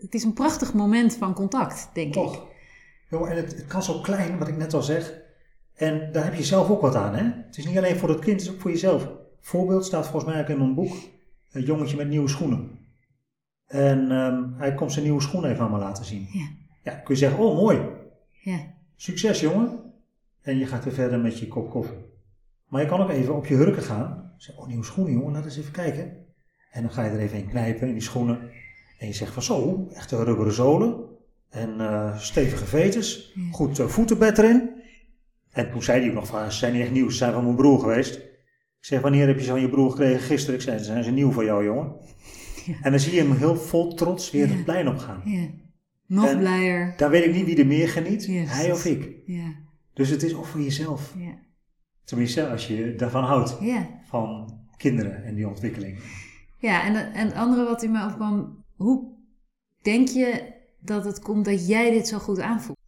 [SPEAKER 1] Het is een prachtig moment van contact, denk Toch. ik.
[SPEAKER 2] Jo, en het, het kan zo klein, wat ik net al zeg. En daar heb je zelf ook wat aan, hè? Het is niet alleen voor het kind, het is ook voor jezelf. Voorbeeld staat volgens mij ook in mijn boek. Een jongetje met nieuwe schoenen. En um, hij komt zijn nieuwe schoenen even aan me laten zien. Ja. ja, kun je zeggen, oh mooi. Ja. Succes jongen. En je gaat weer verder met je kop koffie. Maar je kan ook even op je hurken gaan. Zeg, oh nieuwe schoenen jongen, laat eens even kijken. En dan ga je er even in knijpen in die schoenen. En je zegt van zo, echte rubberen zolen. En uh, stevige veters. Ja. Goed uh, voetenbed erin. En toen zei hij ook nog van, ze zijn niet echt nieuw, ze zijn van mijn broer geweest. Ik zeg, wanneer heb je ze van je broer gekregen? Gisteren. Ik zei, ze zijn ze nieuw voor jou jongen. En dan zie je hem heel vol trots weer het plein opgaan. Ja.
[SPEAKER 1] Nog en blijer.
[SPEAKER 2] Daar weet ik niet wie er meer geniet, hij of ik. Ja. Dus het is ook voor jezelf. Ja. Tenminste, als je daarvan houdt. Ja. Van kinderen en die ontwikkeling.
[SPEAKER 1] Ja, en, en het andere wat in mij opkwam. Hoe denk je dat het komt dat jij dit zo goed aanvoelt?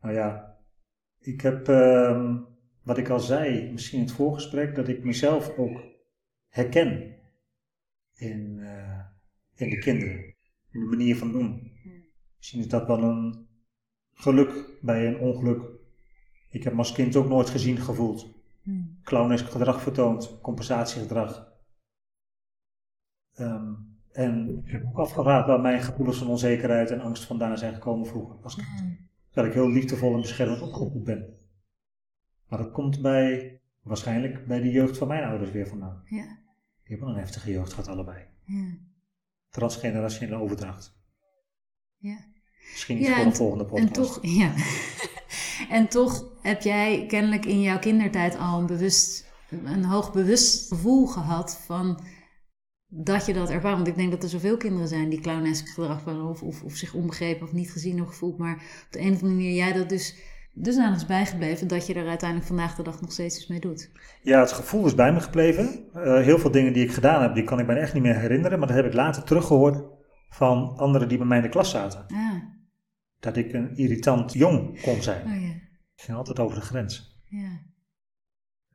[SPEAKER 2] Nou ja, ik heb, uh, wat ik al zei, misschien in het voorgesprek, dat ik mezelf ook herken in, uh, in de kinderen. In de manier van doen. Misschien is dat wel een geluk bij een ongeluk. Ik heb me als kind ook nooit gezien gevoeld. Hmm. Clownesk gedrag vertoond, compensatiegedrag. Um, en ik heb ook afgevraagd waar mijn gevoelens van onzekerheid en angst vandaan zijn gekomen vroeger als kind. Hmm. Dat ik heel liefdevol en beschermend opgevoed ben. Maar dat komt bij, waarschijnlijk bij de jeugd van mijn ouders weer vandaan. Ja. Die hebben een heftige jeugd gehad, allebei. Ja. Transgenerationele overdracht. Ja. Misschien iets voor een volgende podcast.
[SPEAKER 1] En toch, ja. en toch heb jij kennelijk in jouw kindertijd al een, bewust, een hoog bewust gevoel gehad van dat je dat ervaart. Want ik denk dat er zoveel kinderen zijn die clownesk gedrag hebben of, of, of zich onbegrepen of niet gezien of gevoeld. Maar op de een of andere manier jij dat dus dusdanig is bijgebleven dat je er uiteindelijk vandaag de dag nog steeds iets mee doet.
[SPEAKER 2] Ja, het gevoel is bij me gebleven. Uh, heel veel dingen die ik gedaan heb, die kan ik me echt niet meer herinneren. Maar dat heb ik later teruggehoord van anderen die bij mij in de klas zaten.
[SPEAKER 1] Ah,
[SPEAKER 2] Dat ik een irritant jong kon zijn.
[SPEAKER 1] oh ja.
[SPEAKER 2] Ik ging altijd over de grens.
[SPEAKER 1] ja.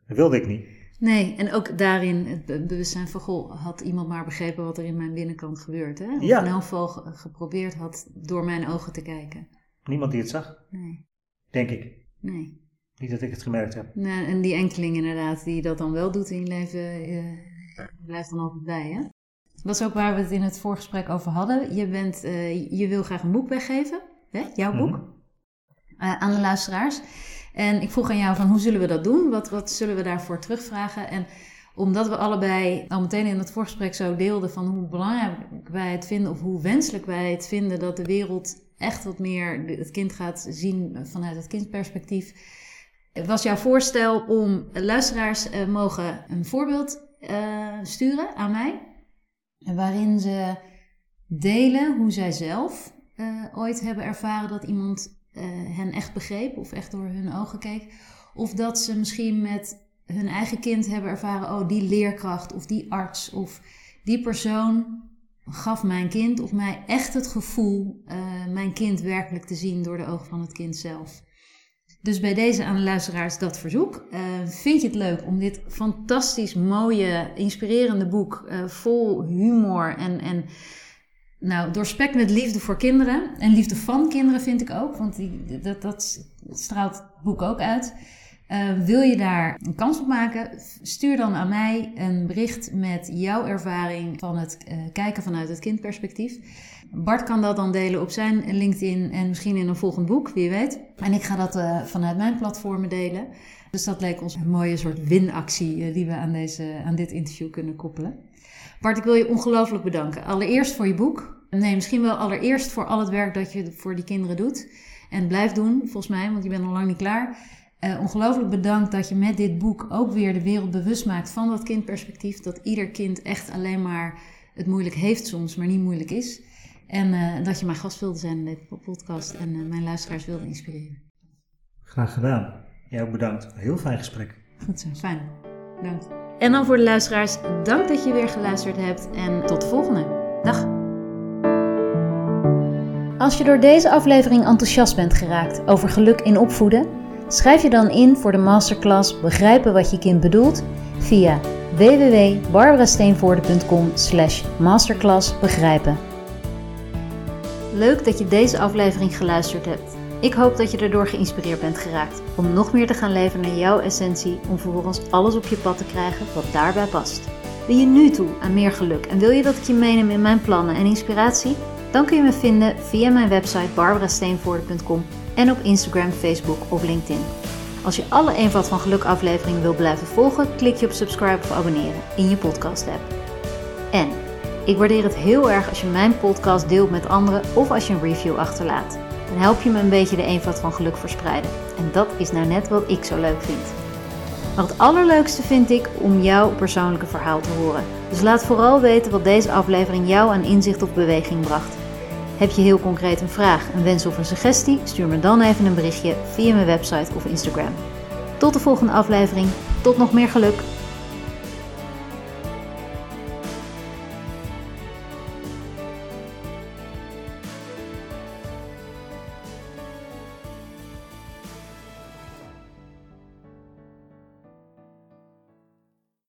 [SPEAKER 2] Dat wilde ik niet.
[SPEAKER 1] Nee, en ook daarin het be- bewustzijn van, goh, had iemand maar begrepen wat er in mijn binnenkant gebeurt. Hè? Of
[SPEAKER 2] Ja.
[SPEAKER 1] in elk geval ge- geprobeerd had door mijn ogen te kijken.
[SPEAKER 2] Niemand die het zag,
[SPEAKER 1] Nee,
[SPEAKER 2] denk ik.
[SPEAKER 1] nee.
[SPEAKER 2] Niet dat ik het gemerkt heb.
[SPEAKER 1] Nou, en die enkeling inderdaad, die dat dan wel doet in je leven, eh, blijft dan altijd bij, hè? Dat is ook waar we het in het voorgesprek over hadden. Je, bent, eh, je wil graag een boek weggeven, hè? jouw boek,
[SPEAKER 2] Mhm.
[SPEAKER 1] eh, aan de luisteraars. En ik vroeg aan jou van, hoe zullen we dat doen? Wat, wat zullen we daarvoor terugvragen? En omdat we allebei al meteen in het voorgesprek zo deelden van hoe belangrijk wij het vinden... of hoe wenselijk wij het vinden dat de wereld echt wat meer het kind gaat zien vanuit het kindperspectief... was jouw voorstel om luisteraars eh, mogen een voorbeeld eh, sturen aan mij... waarin ze delen hoe zij zelf eh, ooit hebben ervaren dat iemand hen echt begreep of echt door hun ogen keek. Of dat ze misschien met hun eigen kind hebben ervaren, oh die leerkracht of die arts of die persoon gaf mijn kind of mij echt het gevoel eh, mijn kind werkelijk te zien door de ogen van het kind zelf. Dus bij deze aan de luisteraars dat verzoek. Eh, vind je het leuk om dit fantastisch mooie, inspirerende boek eh, vol humor en, en nou, doorspekt met liefde voor kinderen. En liefde van kinderen vind ik ook, want die, dat, dat straalt het boek ook uit. Eh, wil je daar een kans op maken? Stuur dan aan mij een bericht met jouw ervaring van het eh, kijken vanuit het kindperspectief. Bart kan dat dan delen op zijn LinkedIn en misschien in een volgend boek, wie weet. En ik ga dat eh, vanuit mijn platformen delen. Dus dat leek ons een mooie soort winactie die we aan, deze, aan dit interview kunnen koppelen. Bart, ik wil je ongelooflijk bedanken. Allereerst voor je boek. Nee, misschien wel allereerst voor al het werk dat je voor die kinderen doet. En blijft doen, volgens mij, want je bent nog lang niet klaar. Uh, ongelooflijk bedankt dat je met dit boek ook weer de wereld bewust maakt van dat kindperspectief. Dat ieder kind echt alleen maar het moeilijk heeft soms, maar niet moeilijk is. En uh, dat je mijn gast wilde zijn in deze podcast en uh, mijn luisteraars wilde inspireren.
[SPEAKER 2] Graag gedaan. Jij ook bedankt. Heel fijn gesprek.
[SPEAKER 1] Goed zo, fijn. Bedankt. En dan voor de luisteraars, dank dat je weer geluisterd hebt en tot de volgende. Dag. Als je door deze aflevering enthousiast bent geraakt over geluk in opvoeden, schrijf je dan in voor de masterclass Begrijpen wat je kind bedoelt via www.barbarasteenvoorde.com slash masterclass begrijpen. Leuk dat je deze aflevering geluisterd hebt. Ik hoop dat je erdoor geïnspireerd bent geraakt om nog meer te gaan leven naar jouw essentie om vervolgens alles op je pad te krijgen wat daarbij past. Ben je nu toe aan meer geluk en wil je dat ik je meeneem in mijn plannen en inspiratie? Dan kun je me vinden via mijn website barbarasteenvoorde.com en op Instagram, Facebook of LinkedIn. Als je alle Eenvoud van Geluk afleveringen wil blijven volgen, klik je op subscribe of abonneren in je podcast app. En ik waardeer het heel erg als je mijn podcast deelt met anderen of als je een review achterlaat. Dan help je me een beetje de eenvoud van geluk verspreiden. En dat is nou net wat ik zo leuk vind. Maar het allerleukste vind ik om jouw persoonlijke verhaal te horen. Dus laat vooral weten wat deze aflevering jou aan inzicht of beweging bracht. Heb je heel concreet een vraag, een wens of een suggestie? Stuur me dan even een berichtje via mijn website of Instagram. Tot de volgende aflevering. Tot nog meer geluk.